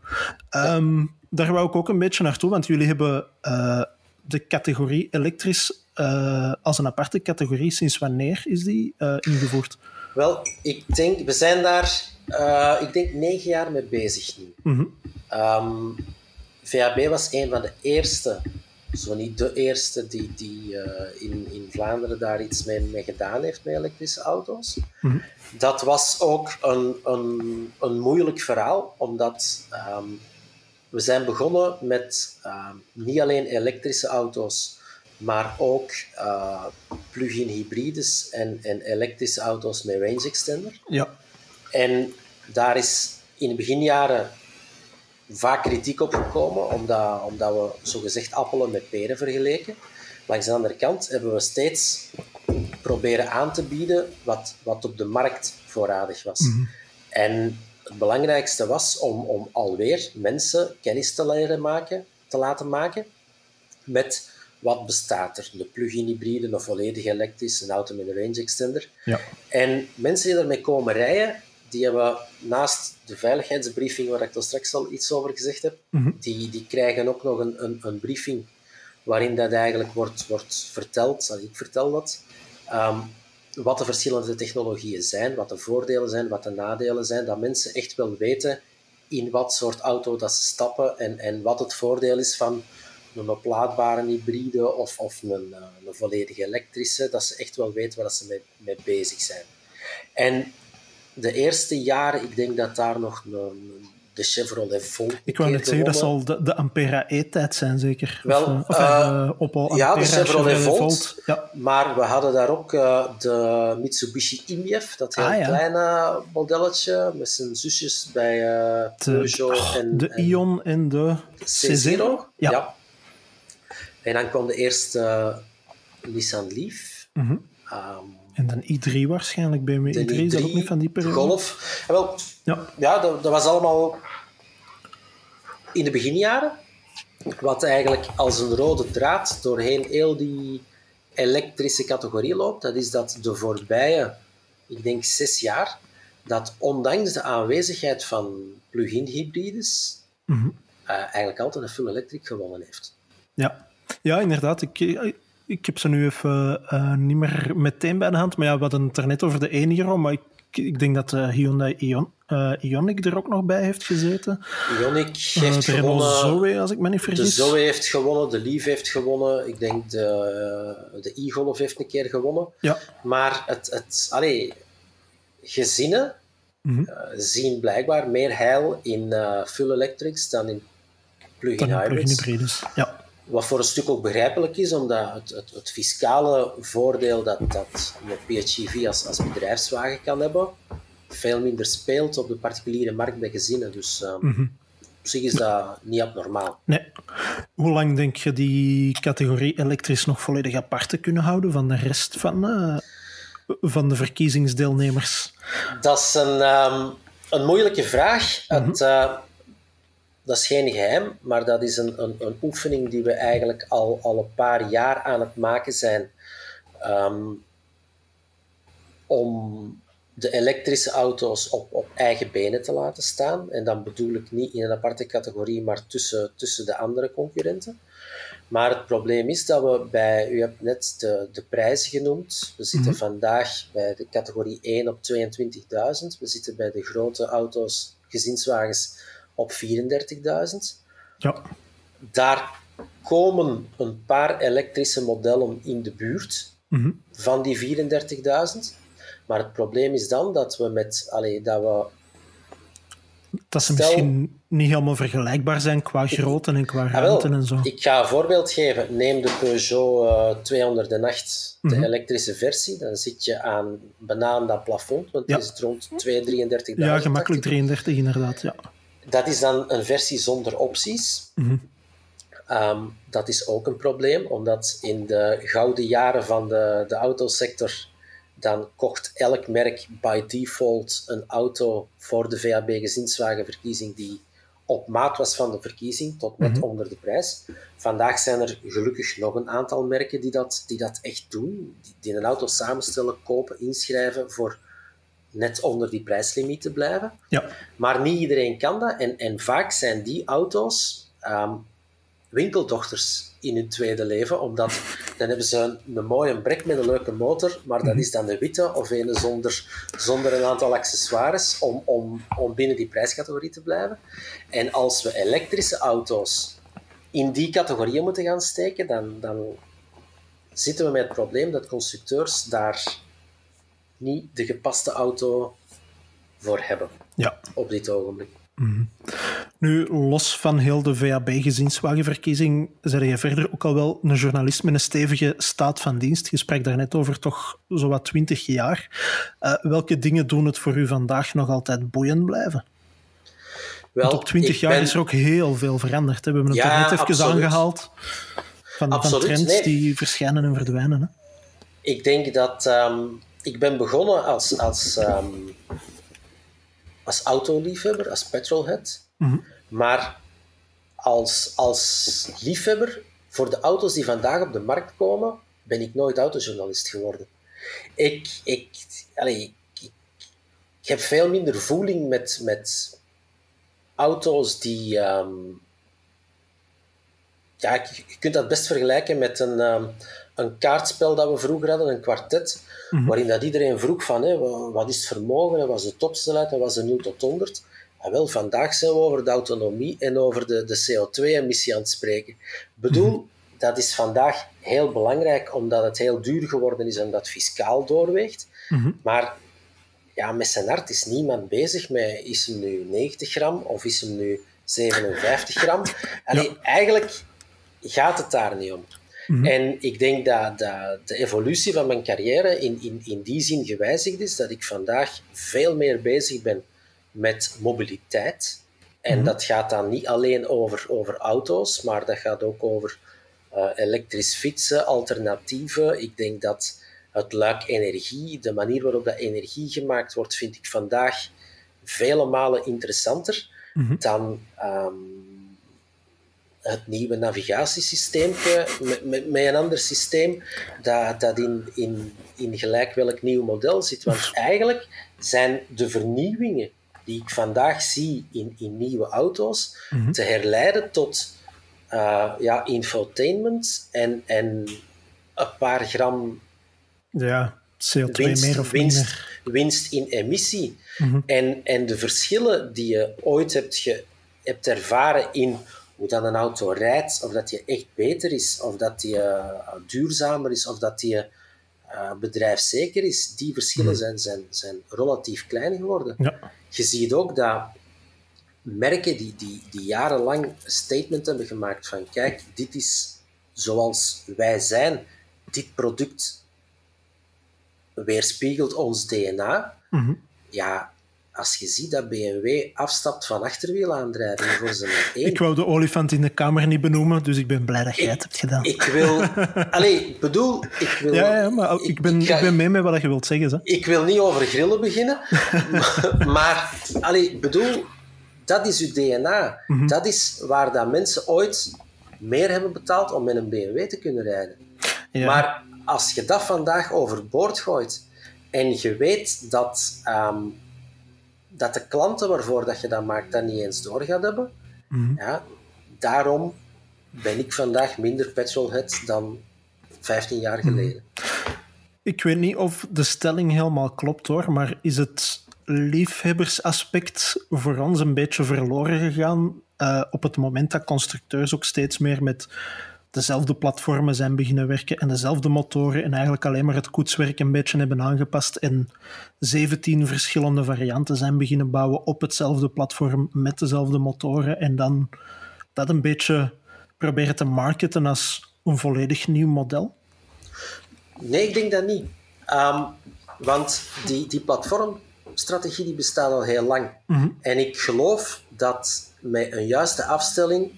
Um, daar wou ik ook een beetje naartoe, want jullie hebben uh, de categorie elektrisch uh, als een aparte categorie. Sinds wanneer is die ingevoerd? Wel, ik denk, we zijn daar, ik denk, negen jaar mee bezig nu. Mm -hmm. um, VAB was een van de eerste zo niet de eerste die, die in, in Vlaanderen daar iets mee, mee gedaan heeft met elektrische auto's. Mm Dat was ook een, een, een moeilijk verhaal, omdat um, we zijn begonnen met um, niet alleen elektrische auto's, maar ook uh, plug-in hybrides en, en elektrische auto's met range extender. Ja. En daar is in de beginjaren vaak kritiek op gekomen, omdat, omdat we zogezegd appelen met peren vergeleken. Langs de andere kant hebben we steeds proberen aan te bieden wat, wat op de markt voorradig was. Mhm. En het belangrijkste was om, om alweer mensen kennis te leren maken, te laten maken met wat bestaat er. De plug-in hybride, een volledig elektrisch, een auto met een range extender. Ja. En mensen die ermee komen rijden, die hebben naast de veiligheidsbriefing, waar ik daar straks al iets over gezegd heb, mhm. die, die krijgen ook nog een, een, een, briefing waarin dat eigenlijk wordt, wordt verteld, ik vertel dat, um, wat de verschillende technologieën zijn, wat de voordelen zijn, wat de nadelen zijn, dat mensen echt wel weten in wat soort auto dat ze stappen en, en wat het voordeel is van een oplaadbare hybride of, of een, eh, een volledige elektrische, dat ze echt wel weten waar ze mee, mee bezig zijn. En de eerste jaren, ik denk dat daar nog een, de Chevrolet Volt. Ik wou net zeggen, dat zal de, de Ampera E-tijd zijn, zeker? Wel, of, of, uh, Opel ja, de Chevrolet, Volt. Ja. Maar we hadden daar ook uh, de Mitsubishi Imiev, dat heel ah, kleine modelletje, met zijn zusjes bij uh, Peugeot. De, en, de en Ion en de C0. Ja. ja. En dan kwam de eerste Nissan Leaf. Mm -hmm. um, en dan i3 waarschijnlijk, BMW i3, i3 is dat ook niet van die periode? Golf. Ja, wel, ja. ja dat, dat, was allemaal in de beginjaren. Wat eigenlijk als een rode draad doorheen heel die elektrische categorie loopt, dat is dat de voorbije, ik denk zes jaar, dat ondanks de aanwezigheid van plug-in hybrides, mm -hmm. uh, eigenlijk altijd een full electric gewonnen heeft. Ja, ja inderdaad. Ik, ik heb ze nu even uh, niet meer meteen bij de hand. Maar ja, we hadden het er net over de 1 euro. Maar ik, ik denk dat de eh, Hyundai Ion, uh, Ioniq er ook nog bij heeft gezeten. Ioniq heeft uh, gewonnen. Zoe, als ik me niet vergis. De Zoe heeft gewonnen, de Leaf heeft gewonnen. Ik denk de, de e-Golf heeft een keer gewonnen. Ja. Maar het, het, allee, gezinnen mm -hmm. zien blijkbaar meer heil in full electrics dan in plug-in hybrids. Plug hybrids. Ja. Wat voor een stuk ook begrijpelijk is, omdat het, het, het fiscale voordeel dat, dat een PHEV als, als bedrijfswagen kan hebben, veel minder speelt op de particuliere markt bij gezinnen. Dus uh, op zich is dat niet abnormaal. Nee. Hoe lang denk je die categorie elektrisch nog volledig apart te kunnen houden van de rest van, uh, van de verkiezingsdeelnemers? Dat is een, um, een moeilijke vraag. Mm -hmm. het, uh, dat is geen geheim, maar dat is een, een, een, oefening die we eigenlijk al, al een paar jaar aan het maken zijn. Um, om de elektrische auto's op, op eigen benen te laten staan. En dan bedoel ik niet in een aparte categorie, maar tussen, tussen de andere concurrenten. Maar het probleem is dat we bij, u hebt net de, de prijzen genoemd. We zitten vandaag bij de categorie 1 op 22.000. We zitten bij de grote auto's, gezinswagens, op 34.000. Ja. Daar komen een paar elektrische modellen in de buurt van die 34.000. Maar het probleem is dan dat we met, allee, dat we dat ze misschien niet helemaal vergelijkbaar zijn qua grootte en qua Ah, ruimte en zo. Ik ga een voorbeeld geven. Neem de Peugeot eh, 208, de Mhm. elektrische versie. Dan zit je aan benaan dat plafond, want Ja. die zit rond 233.000. Ja, gemakkelijk dacht ik. 33 inderdaad. Ja. Dat is dan een versie zonder opties. Mhm. Ehm, dat is ook een probleem, omdat in de gouden jaren van de, de autosector dan kocht elk merk by default een auto voor de VAB gezinswagenverkiezing die op maat was van de verkiezing, tot net onder de prijs. Vandaag zijn er gelukkig nog een aantal merken die dat, die dat echt doen, die, die een auto samenstellen, kopen, inschrijven voor net onder die prijslimiet te blijven. Ja. Maar niet iedereen kan dat. En, en vaak zijn die auto's ehm, winkeldochters in hun tweede leven, omdat (laughs) dan hebben ze een, een mooie brek met een leuke motor, maar dat is dan de witte of een zonder, zonder een aantal accessoires om, om, om binnen die prijscategorie te blijven. En als we elektrische auto's in die categorieën moeten gaan steken, dan, dan zitten we met het probleem dat constructeurs daar niet de gepaste auto voor hebben ja. op dit ogenblik. Nu, los van heel de VAB-gezinswagenverkiezing, zei je verder ook al wel een journalist met een stevige staat van dienst. Je sprak daar net over toch zowat twintig jaar. Uh, welke dingen doen het voor u vandaag nog altijd boeiend blijven? Wel, Want op twintig jaar ben... is er ook heel veel veranderd. Hè? We hebben het ja, net even absoluut. aangehaald. Van, absoluut, van trends nee. die verschijnen en verdwijnen. Hè? Ik denk dat... Um, ik ben begonnen als... als um, als autoliefhebber, als petrolhead. Mhm. Mm -hmm. Maar als, als liefhebber voor de auto's die vandaag op de markt komen, ben ik nooit autojournalist geworden. Ik, ik, allez, ik, ik, ik, heb veel minder voeling met, met auto's die. Um, ja, je kunt dat best vergelijken met een, um, een kaartspel dat we vroeger hadden, een kwartet, mm -hmm. waarin dat iedereen vroeg van hé, wat is het vermogen, wat was de topsnelheid, wat was de 0 tot 100. En wel, vandaag zijn we over de autonomie en over de, de CO2-emissie aan het spreken. Ik bedoel, mm -hmm. dat is vandaag heel belangrijk, omdat het heel duur geworden is en dat fiscaal doorweegt. Mm -hmm. Maar ja, met zijn hart is niemand bezig met, is hem nu 90 gram of is hem nu 57 gram? Allee, ja. Eigenlijk gaat het daar niet om. Mhm. Mm -hmm. En ik denk dat, dat, de evolutie van mijn carrière in, in, in die zin gewijzigd is, dat ik vandaag veel meer bezig ben met mobiliteit. En mm -hmm. dat gaat dan niet alleen over, over auto's, maar dat gaat ook over uh, elektrisch fietsen, alternatieven. Ik denk dat het luik energie, de manier waarop dat energie gemaakt wordt, vind ik vandaag vele malen interessanter mm -hmm. dan um, het nieuwe navigatiesysteem met, met, met, een ander systeem dat, dat in, in, in gelijk welk nieuw model zit. Want eigenlijk zijn de vernieuwingen die ik vandaag zie in, in nieuwe auto's Mhm. mm -hmm. te herleiden tot uh, ja, infotainment en, en een paar gram ja, CO2 winst, meer of winst, minder. winst in emissie. Mm -hmm. en, en de verschillen die je ooit hebt, ge, hebt ervaren in hoe dat een auto rijdt, of dat die echt beter is, of dat die uh, duurzamer is, of dat die uh, bedrijfszeker is, die verschillen mm. zijn, zijn, zijn relatief klein geworden. Ja. Je ziet ook dat merken die, die, die jarenlang een statement hebben gemaakt van kijk, dit is zoals wij zijn, dit product weerspiegelt ons DNA. Mm -hmm. Ja, als je ziet dat BMW afstapt van achterwielaandrijving voor zijn (laughs) één. Ik wou de olifant in de kamer niet benoemen, dus ik ben blij dat jij het hebt gedaan. Ik wil... (laughs) Allee, ik bedoel... Ik wil, ja, ja, maar ik, ben, ik, ga, ik ben mee met wat je wilt zeggen. Hè. Ik wil niet over grillen beginnen, (laughs) maar... Allee, ik bedoel, dat is uw DNA. Mhm. Mm -hmm. Dat is waar dat mensen ooit meer hebben betaald om met een BMW te kunnen rijden. Ja. Maar als je dat vandaag overboord gooit en je weet dat... Um, dat de klanten waarvoor dat je dat maakt dat niet eens door gaat hebben. Mm -hmm. ja, daarom ben ik vandaag minder petrolhead dan 15 jaar Mhm. geleden. Ik weet niet of de stelling helemaal klopt hoor, maar is het liefhebbersaspect voor ons een beetje verloren gegaan eh, op het moment dat constructeurs ook steeds meer met dezelfde platformen zijn beginnen werken en dezelfde motoren en eigenlijk alleen maar het koetswerk een beetje hebben aangepast en 17 verschillende varianten zijn beginnen bouwen op hetzelfde platform met dezelfde motoren en dan dat een beetje proberen te marketen als een volledig nieuw model? Nee, ik denk dat niet. Ehm, want die, die platformstrategie die bestaat al heel lang. En ik geloof dat met een juiste afstelling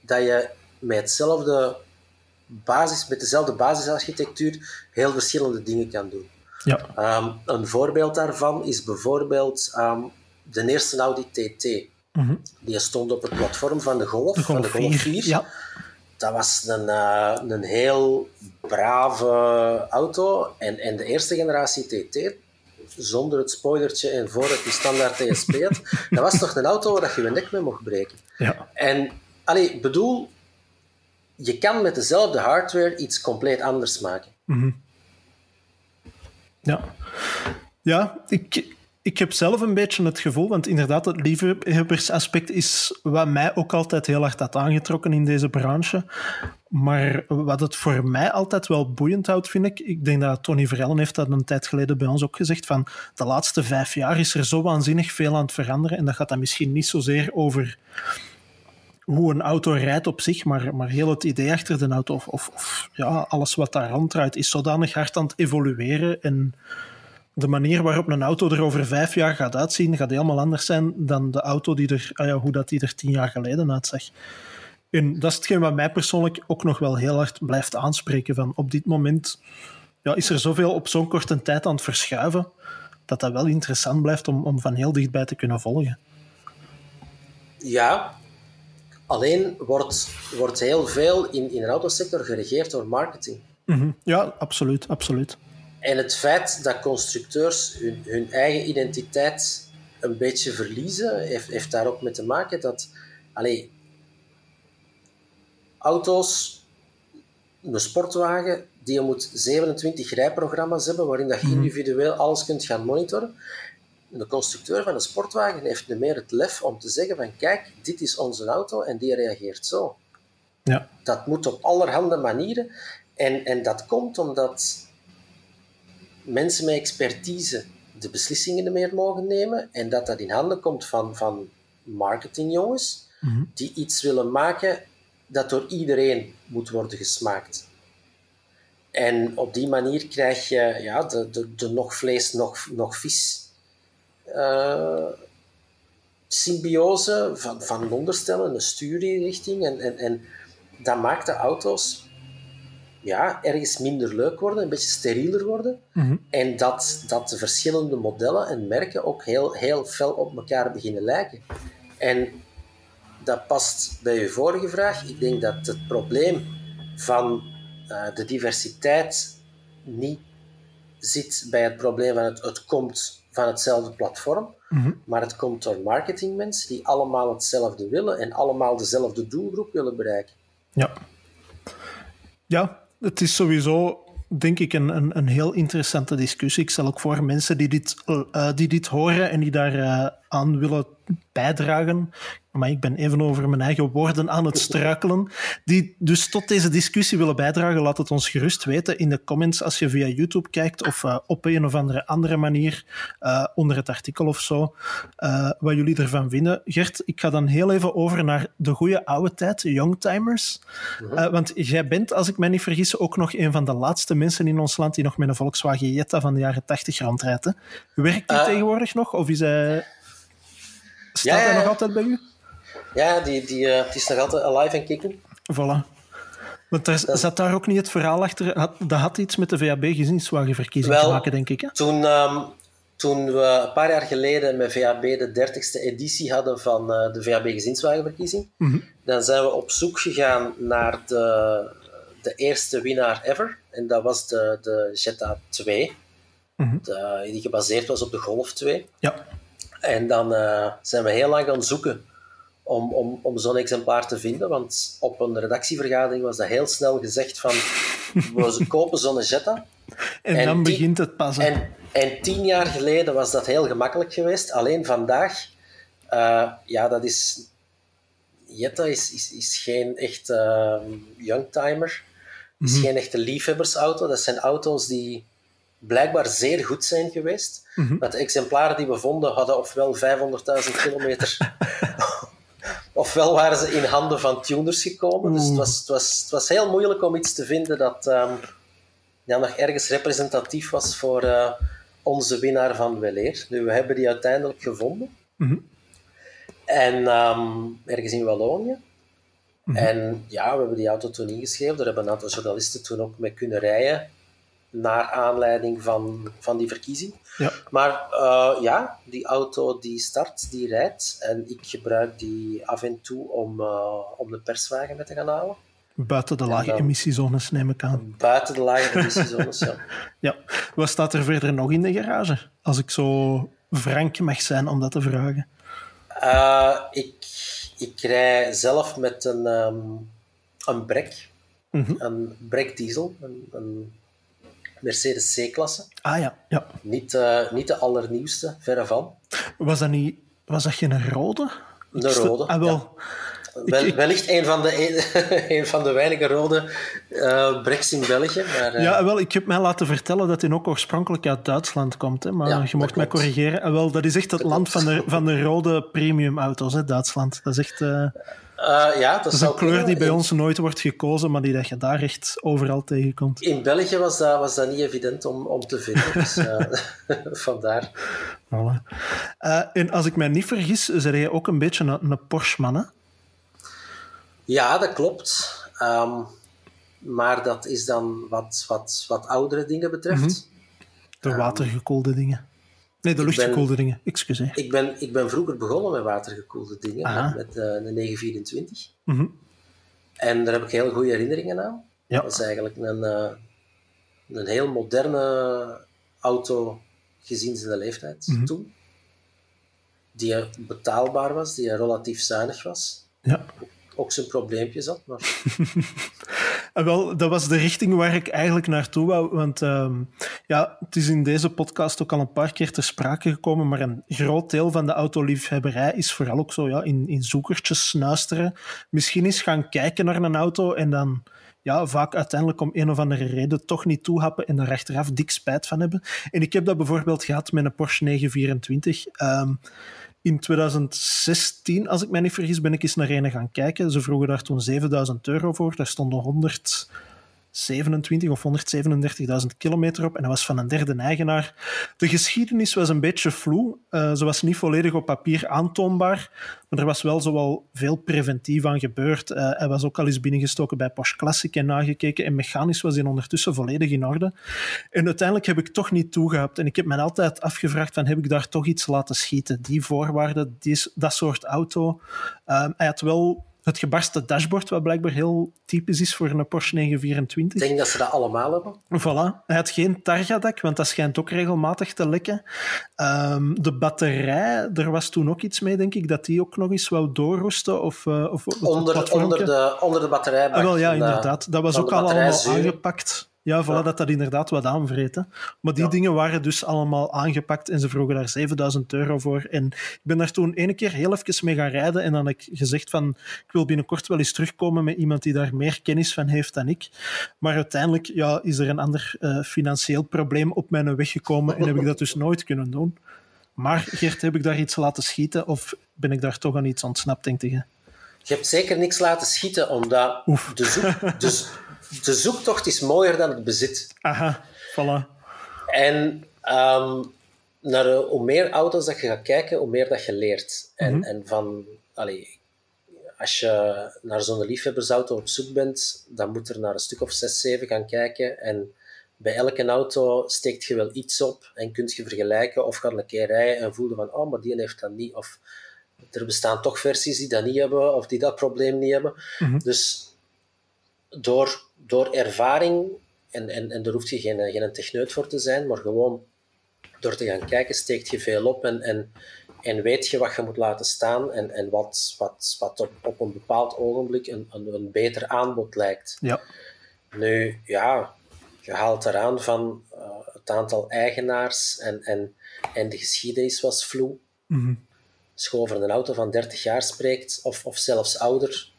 dat je met hetzelfde basis, met dezelfde basisarchitectuur heel verschillende dingen kan doen. Ja. Ehm, een voorbeeld daarvan is bijvoorbeeld ehm, de eerste Audi TT. Die stond op het platform van de Golf, van de Golf Golf 4, 4. ja. Dat was een, eh, een heel brave auto. En, en de eerste generatie TT, zonder het spoilertje en voor het die standaard TSP had, (laughs) dat was toch een auto waar je je nek mee mocht breken. Ja. En, allee, bedoel, je kan met dezelfde hardware iets compleet anders maken. Ja, ja ik, ik heb zelf een beetje het gevoel, want inderdaad, het liefhebbersaspect is wat mij ook altijd heel hard had aangetrokken in deze branche. Maar wat het voor mij altijd wel boeiend houdt, vind ik, ik denk dat Tony Verellen heeft dat een tijd geleden bij ons ook gezegd, van de laatste vijf jaar is er zo waanzinnig veel aan het veranderen en dat gaat dan misschien niet zozeer over hoe een auto rijdt op zich, maar, maar heel het idee achter de auto of, of, ja, alles wat daar ronddraait is zodanig hard aan het evolueren en de manier waarop een auto er over vijf jaar gaat uitzien, gaat helemaal anders zijn dan de auto die er, ah ja, hoe dat die er tien jaar geleden uitzag. En dat is hetgeen wat mij persoonlijk ook nog wel heel hard blijft aanspreken. Van op dit moment ja, is er zoveel op zo'n korte tijd aan het verschuiven, dat dat wel interessant blijft om, om van heel dichtbij te kunnen volgen. Ja, alleen wordt, wordt heel veel in, in de autosector geregeerd door marketing. Mhm. Ja, absoluut, absoluut. En het feit dat constructeurs hun, hun eigen identiteit een beetje verliezen, heeft, heeft daar ook mee te maken dat allee, auto's, een sportwagen, die moet 27 rijprogramma's hebben waarin dat je individueel alles kunt gaan monitoren. De constructeur van een sportwagen heeft nu meer het lef om te zeggen van kijk, dit is onze auto en die reageert zo. Ja. Dat moet op allerhande manieren. En, en dat komt omdat mensen met expertise de beslissingen meer mogen nemen en dat dat in handen komt van, van marketingjongens die iets willen maken dat door iedereen moet worden gesmaakt. En op die manier krijg je ja, de, de, de nog vlees, nog, nog vis eh, symbiose van, van onderstellen, een stuurrichting. En, en, en dat maakt de auto's ja, ergens minder leuk worden, een beetje sterieler worden. En dat, dat de verschillende modellen en merken ook heel, heel fel op elkaar beginnen lijken. En dat past bij uw vorige vraag. Ik denk dat het probleem van uh, de diversiteit niet zit bij het probleem van het, het komt van hetzelfde platform, mm-hmm. maar het komt door marketingmensen die allemaal hetzelfde willen en allemaal dezelfde doelgroep willen bereiken. Ja. Ja, het is sowieso, denk ik, een, een, een heel interessante discussie. Ik stel ook voor mensen die dit, uh, die dit horen en die daar uh, aan willen bijdragen. Maar ik ben even over mijn eigen woorden aan het struikelen. Die dus tot deze discussie willen bijdragen, laat het ons gerust weten in de comments als je via YouTube kijkt of uh, op een of andere, andere manier uh, onder het artikel of zo, uh, wat jullie ervan vinden. Gert, ik ga dan heel even over naar de goede oude tijd, Youngtimers. Mm-hmm. want jij bent, als ik mij niet vergis, ook nog een van de laatste mensen in ons land die nog met een Volkswagen Jetta van de jaren 80 rondrijdt. Werkt die tegenwoordig nog? Of is hij... Staat ja, hij nog altijd bij u? Ja, die, die, uh, die is nog altijd alive en kicken. Voilà. Want er zat daar ook niet het verhaal achter. Had, dat had iets met de VAB-gezinswagenverkiezing te maken, denk ik. Hè? Toen, um, toen we een paar jaar geleden met VAB de 30ste editie hadden van uh, de VAB-gezinswagenverkiezing, mm-hmm. dan zijn we op zoek gegaan naar de, de eerste winnaar ever. En dat was de, de Jetta 2, mm-hmm. de, die gebaseerd was op de Golf 2. Ja. En dan uh, zijn we heel lang gaan zoeken om, om, om zo'n exemplaar te vinden. Want op een redactievergadering was dat heel snel gezegd van (laughs) we kopen zo'n Jetta. En, dan begint het pas. En, en tien jaar geleden was dat heel gemakkelijk geweest. Alleen vandaag, uh, ja, dat is... Jetta is, is, is geen echt uh, youngtimer. is mhm. geen echte liefhebbersauto. Dat zijn auto's die blijkbaar zeer goed zijn geweest. Mm -hmm. de exemplaren die we vonden hadden ofwel 500.000 kilometer, (laughs) ofwel waren ze in handen van tuners gekomen. Dus het was, het, was, het was heel moeilijk om iets te vinden dat um, ja, nog ergens representatief was voor uh, onze winnaar van Weleer. Nu, we hebben die uiteindelijk gevonden. Mm -hmm. En um, ergens in Wallonië. Mm -hmm. En ja, we hebben die auto toen ingeschreven. Daar hebben een aantal journalisten toen ook mee kunnen rijden naar aanleiding van, van die verkiezing. Ja. Maar uh, ja, die auto die start, die rijdt. En ik gebruik die af en toe om, uh, om de perswagen mee te gaan halen. Buiten de lage emissiezones, neem ik aan. Buiten de lage (laughs) emissiezones, ja. ja. Wat staat er verder nog in de garage? Als ik zo frank mag zijn om dat te vragen. Uh, ik, ik rij zelf met een, um, een brek. Mm -hmm. Een brek diesel. Een, een Mercedes C-klasse. Ah ja, ja. Niet, uh, niet de allernieuwste, verre van. Was dat, niet, was dat geen rode? Een rode, ah, wel. Ja. Wel, wellicht een van de, een (laughs) van de weinige rode uh, Brex in België. Maar, uh... Ja, wel, ik heb mij laten vertellen dat hij ook oorspronkelijk uit Duitsland komt. Hè, maar ja, je mocht mij corrigeren. En wel, dat is echt het dat land van de, van de rode premium auto's, hè, Duitsland. Dat is echt... Uh... Uh, ja, dat, dat is een kleur die bij ons nooit wordt gekozen, maar die dat je daar echt overal tegenkomt. In België was dat, was dat niet evident om, om te vinden, dus uh, (laughs) vandaar. Voilà. Uh, en als ik mij niet vergis, zei je ook een beetje een, een Porsche-man, hè? Ja, dat klopt. Um, maar dat is dan wat, wat, wat oudere dingen betreft. Mm -hmm. De watergekoelde dingen. Nee, de luchtgekoelde dingen, excuseer. Ik ben, ik ben vroeger begonnen met watergekoelde dingen, Aha. met uh, de 924. Mm -hmm. En daar heb ik heel goede herinneringen aan. Ja. Dat is eigenlijk een, uh, een heel moderne auto gezien zijn leeftijd mm -hmm. toen. Die betaalbaar was, die relatief zuinig was. Ja ook zijn probleempjes had. Maar... (laughs) wel, dat was de richting waar ik eigenlijk naartoe wou. Want um, ja, het is in deze podcast ook al een paar keer ter sprake gekomen, maar een groot deel van de autoliefhebberij is vooral ook zo ja, in, in zoekertjes snuisteren. Misschien eens gaan kijken naar een auto en dan ja, vaak uiteindelijk om een of andere reden toch niet toehappen en er achteraf dik spijt van hebben. En ik heb dat bijvoorbeeld gehad met een Porsche 924. Um, in 2016, als ik mij niet vergis, ben ik eens naar een gaan kijken. Ze vroegen daar toen 7000 euro voor. Daar stonden 100 27 of 137.000 kilometer op en dat was van een derde eigenaar. De geschiedenis was een beetje vloe. Uh, ze was niet volledig op papier aantoonbaar, maar er was wel zowel veel preventief aan gebeurd. Uh, hij was ook al eens binnengestoken bij Porsche Classic en nagekeken en mechanisch was hij ondertussen volledig in orde. En uiteindelijk heb ik toch niet toegehapt en ik heb me altijd afgevraagd van heb ik daar toch iets laten schieten? Die voorwaarden, die, dat soort auto. Uh, hij had wel het gebarste dashboard, wat blijkbaar heel typisch is voor een Porsche 924. Ik denk dat ze dat allemaal hebben. Voilà. Hij had geen Targa-dak, want dat schijnt ook regelmatig te lekken. Um, de batterij, er was toen ook iets mee, denk ik, dat die ook nog eens wou doorroesten. Of, uh, of onder, onder, de, onder de batterij. Ah, wel, ja, inderdaad. Dat was ook allemaal aangepakt. Ja, voilà, ja. dat dat inderdaad wat aanvreten. Maar die ja. dingen waren dus allemaal aangepakt en ze vroegen daar 7000 euro voor. En ik ben daar toen ene keer heel even mee gaan rijden en dan heb ik gezegd van ik wil binnenkort wel eens terugkomen met iemand die daar meer kennis van heeft dan ik. Maar uiteindelijk ja, is er een ander uh, financieel probleem op mijn weg gekomen en heb ik dat dus nooit kunnen doen. Maar Gert, heb ik daar iets laten schieten of ben ik daar toch aan iets ontsnapt, denk je? Je hebt zeker niks laten schieten, omdat Oef. de, zoek, (laughs) dus de zoektocht is mooier dan het bezit. Aha, voilà. En um, naar, uh, hoe meer auto's dat je gaat kijken, hoe meer dat je leert. En, mm -hmm. en van, allee, als je naar zo'n liefhebbersauto op zoek bent, dan moet er naar een stuk of zes, zeven gaan kijken. En bij elke auto steekt je wel iets op en kunt je vergelijken of gaat een keer rijden en voelde van, oh, maar die heeft dat niet. Of er bestaan toch versies die dat niet hebben of die dat probleem niet hebben. Mm -hmm. Dus door, door ervaring, en, en, en daar hoeft je geen, geen techneut voor te zijn, maar gewoon door te gaan kijken steekt je veel op. En, en en weet je wat je moet laten staan en, en wat, wat, wat op, op een bepaald ogenblik een, een, een beter aanbod lijkt. Ja. Nu, ja, je haalt eraan van uh, het aantal eigenaars en, en, en de geschiedenis was vloe. Mm Als je over een auto van 30 jaar spreekt, of, of zelfs ouder,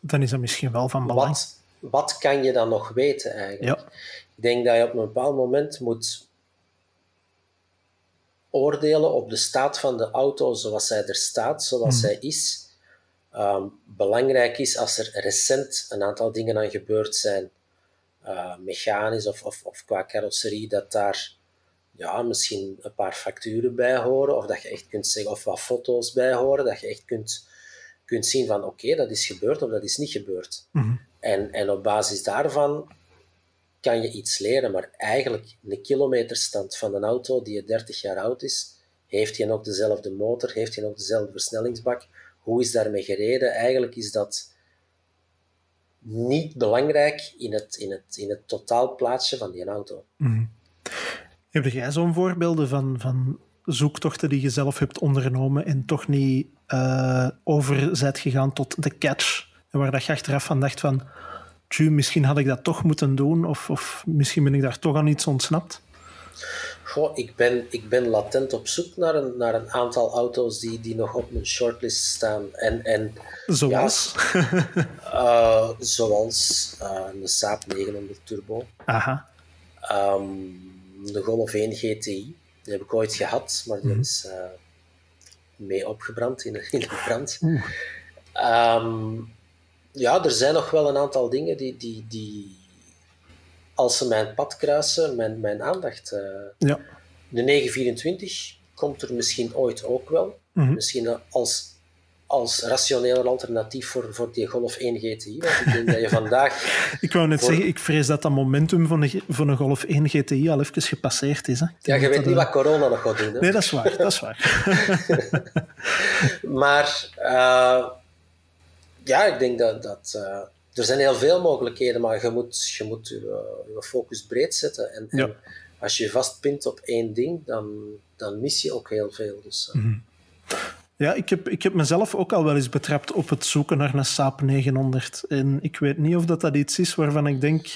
Dan is dat misschien wel van belang. wat, wat kan je dan nog weten eigenlijk? Ja. Ik denk dat je op een bepaald moment moet oordelen op de staat van de auto zoals zij er staat, zoals Mhm. zij is. Ehm, belangrijk is als er recent een aantal dingen aan gebeurd zijn, eh, mechanisch of, of, of qua carrosserie, dat daar ja, misschien een paar facturen bij horen, of dat je echt kunt zeggen, of wat foto's bij horen, dat je echt kunt, kunt zien van oké, dat is gebeurd of dat is niet gebeurd. Mhm. En, en op basis daarvan kan je iets leren, maar eigenlijk een kilometerstand van een auto die 30 jaar oud is, heeft hij nog dezelfde motor, heeft hij nog dezelfde versnellingsbak, hoe is daarmee gereden? Eigenlijk is dat niet belangrijk in het, in het, in het totaalplaatsje van die auto. Mhm. Heb jij zo'n voorbeelden van, van zoektochten die je zelf hebt ondernomen en toch niet eh over gegaan tot de catch? Waar dat je achteraf van dacht van, tju, misschien had ik dat toch moeten doen of, of misschien ben ik daar toch aan iets ontsnapt? Goh, ik ben, ik ben latent op zoek naar een, naar een aantal auto's die, die nog op mijn shortlist staan. En, en Zoals? (laughs) eh, zoals eh een Saab 900 Turbo, Aha. Ehm, de Golf 1 GTI, die heb ik ooit gehad, maar die is eh, mee opgebrand in de, in de brand. Ehm, ja, er zijn nog wel een aantal dingen die, die, die als ze mijn pad kruisen, mijn, mijn aandacht. eh Ja. de 924 komt er misschien ooit ook wel. Mhm. Misschien als, als rationeel alternatief voor, voor die Golf 1 GTI. Want ik denk dat je (laughs) vandaag Ik wou net Voor- zeggen, ik vrees dat dat momentum van een, van een Golf 1 GTI al even gepasseerd is. Hè? Ja, je weet niet wat corona nog gaat doen. Hè? Nee, dat is waar. Dat is waar. (laughs) (laughs) Maar eh, ja, ik denk dat, dat eh, er zijn heel veel mogelijkheden, maar je moet je, moet je, eh, je focus breed zetten. En, en als je vastpint op één ding, dan, dan mis je ook heel veel. Dus, Mhm. eh, Ja, ik heb, ik heb mezelf ook al wel eens betrapt op het zoeken naar een Saab 900. En ik weet niet of dat, dat iets is waarvan ik denk,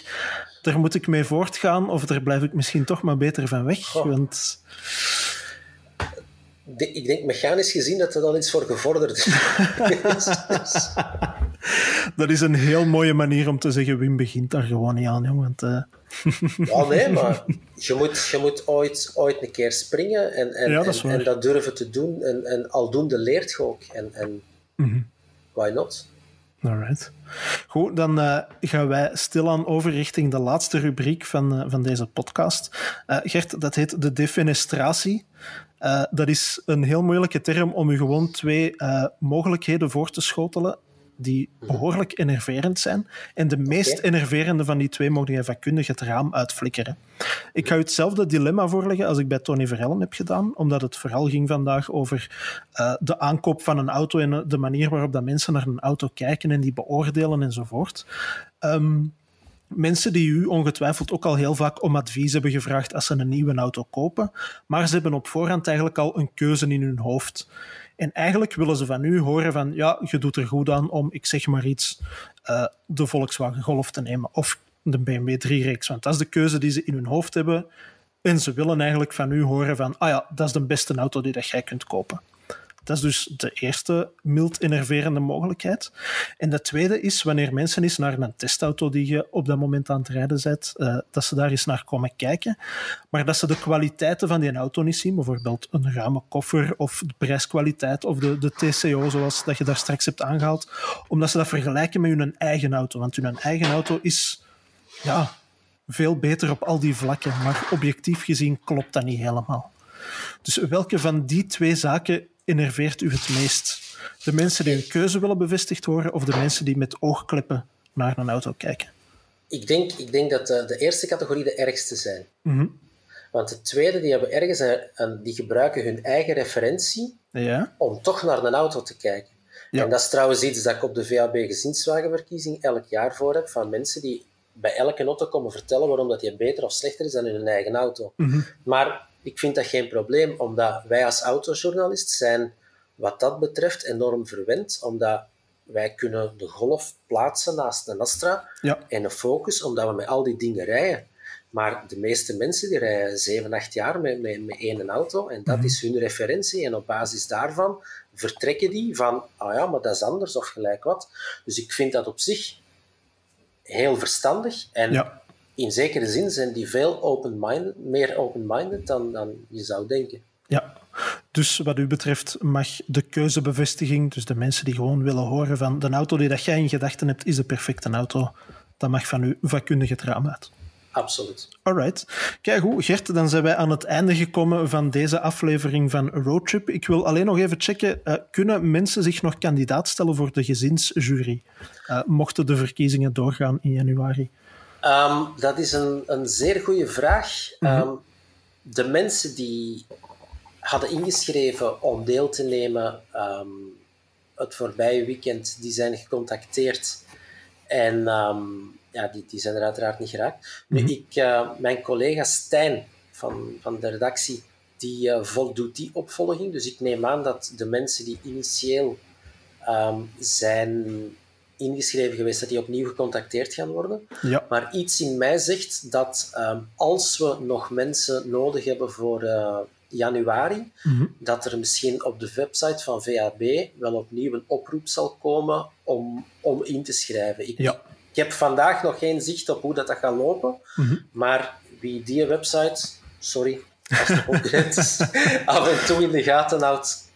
daar moet ik mee voortgaan, of daar blijf ik misschien toch maar beter van weg. Goh. Want de- ik denk mechanisch gezien dat er al iets voor gevorderd is. (laughs) Dat is een heel mooie manier om te zeggen, Wim begint daar gewoon niet aan. Jong, want, eh, ja, nee, (laughs) maar je moet, je moet ooit, ooit een keer springen en, en, Ja, dat en, dat durven te doen. En, en aldoende leert je ook. En, en mhm. why not? Alright. Goed, dan eh, gaan wij stilaan over richting de laatste rubriek van, eh, van deze podcast. Gert, dat heet de defenestratie. Eh, dat is een heel moeilijke term om u gewoon twee eh, mogelijkheden voor te schotelen die behoorlijk enerverend zijn. En de meest enerverende van die twee mogen je vakkundig het raam uitflikkeren. Ik ga u hetzelfde dilemma voorleggen als ik bij Tony Verhellen heb gedaan, omdat het vooral ging vandaag over eh, de aankoop van een auto en de manier waarop dat mensen naar een auto kijken en die beoordelen enzovoort. Ehm, mensen die u ongetwijfeld ook al heel vaak om advies hebben gevraagd als ze een nieuwe auto kopen, maar ze hebben op voorhand eigenlijk al een keuze in hun hoofd. En eigenlijk willen ze van u horen van, ja, je doet er goed aan om, ik zeg maar iets, eh, de Volkswagen Golf te nemen of de BMW 3-reeks. Want dat is de keuze die ze in hun hoofd hebben. En ze willen eigenlijk van u horen van, ah ja, dat is de beste auto die dat jij kunt kopen. Dat is dus de eerste mild enerverende mogelijkheid. En de tweede is wanneer mensen eens naar een testauto die je op dat moment aan het rijden bent, eh, dat ze daar eens naar komen kijken, maar dat ze de kwaliteiten van die auto niet zien, bijvoorbeeld een ruime koffer of de prijskwaliteit of de, de TCO, zoals dat je daar straks hebt aangehaald, omdat ze dat vergelijken met hun eigen auto. Want hun eigen auto is ja, veel beter op al die vlakken, maar objectief gezien klopt dat niet helemaal. Dus welke van die twee zaken enerveert u het meest? De mensen die hun keuze willen bevestigd horen of de mensen die met oogkleppen naar een auto kijken? Ik denk, ik denk dat de, de eerste categorie de ergste zijn. Mhm. Want de tweede, die hebben ergens een, een- die gebruiken hun eigen referentie Ja, om toch naar een auto te kijken. Ja. En dat is trouwens iets dat ik op de VAB gezinswagenverkiezing elk jaar voor heb, van mensen die bij elke auto komen vertellen waarom dat die beter of slechter is dan hun eigen auto. Mhm. Maar Ik vind dat geen probleem, omdat wij als autojournalist zijn wat dat betreft enorm verwend, omdat wij kunnen de golf plaatsen naast een Astra Ja. en een Focus, omdat we met al die dingen rijden. Maar de meeste mensen die rijden 7, 8 jaar met, met, met één auto en dat is hun referentie. En op basis daarvan vertrekken die van, ah ja, maar dat is anders of gelijk wat. Dus ik vind dat op zich heel verstandig. En Ja. In zekere zin zijn die veel open-minded, meer open-minded dan, dan je zou denken. Ja. Dus wat u betreft mag de keuzebevestiging, dus de mensen die gewoon willen horen van de auto die dat jij in gedachten hebt, is de perfecte auto, dat mag van uw vakkundige het raam uit. Absoluut. Alright. Kijk goed, Gert, dan zijn wij aan het einde gekomen van deze aflevering van Roadtrip. Ik wil alleen nog even checken, eh, kunnen mensen zich nog kandidaat stellen voor de gezinsjury? Eh, mochten de verkiezingen doorgaan in januari? Ehm, dat is een, een zeer goede vraag. Ehm, de mensen die hadden ingeschreven om deel te nemen ehm, het voorbije weekend, die zijn gecontacteerd. En ja, die, die zijn er uiteraard niet geraakt. Nu, ik, eh, mijn collega Stijn van, van de redactie, die eh, voldoet die opvolging. Dus ik neem aan dat de mensen die initieel zijn ingeschreven geweest, dat die opnieuw gecontacteerd gaan worden. Ja. Maar iets in mij zegt dat ehm, als we nog mensen nodig hebben voor eh, januari, Mhm. dat er misschien op de website van VAB wel opnieuw een oproep zal komen om, om in te schrijven. Ik, Ja. ik heb vandaag nog geen zicht op hoe dat, dat gaat lopen, Mhm. maar wie die website, sorry, als de concurrent (laughs) af en toe in de gaten houdt,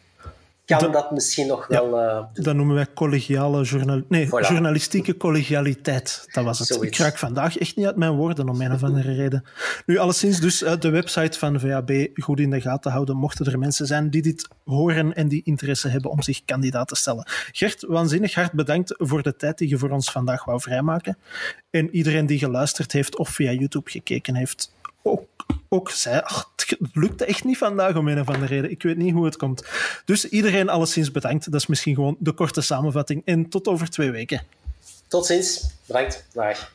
kan Dat- dat, misschien nog wel eh. Dat noemen wij collegiale journal... nee, Voilà. journalistieke collegialiteit. Dat was het. Zoiets. Ik raak vandaag echt niet uit mijn woorden om een of andere (laughs) reden. Nu, alleszins dus eh, de website van VAB goed in de gaten houden, mochten er mensen zijn die dit horen en die interesse hebben om zich kandidaat te stellen. Gert, waanzinnig hard bedankt voor de tijd die je voor ons vandaag wou vrijmaken. En iedereen die geluisterd heeft of via YouTube gekeken heeft, ook, ook zei, het lukte echt niet vandaag om een of andere reden. Ik weet niet hoe het komt. Dus iedereen alleszins bedankt. Dat is misschien gewoon de korte samenvatting. En tot over twee weken. Tot ziens. Bedankt. Dag.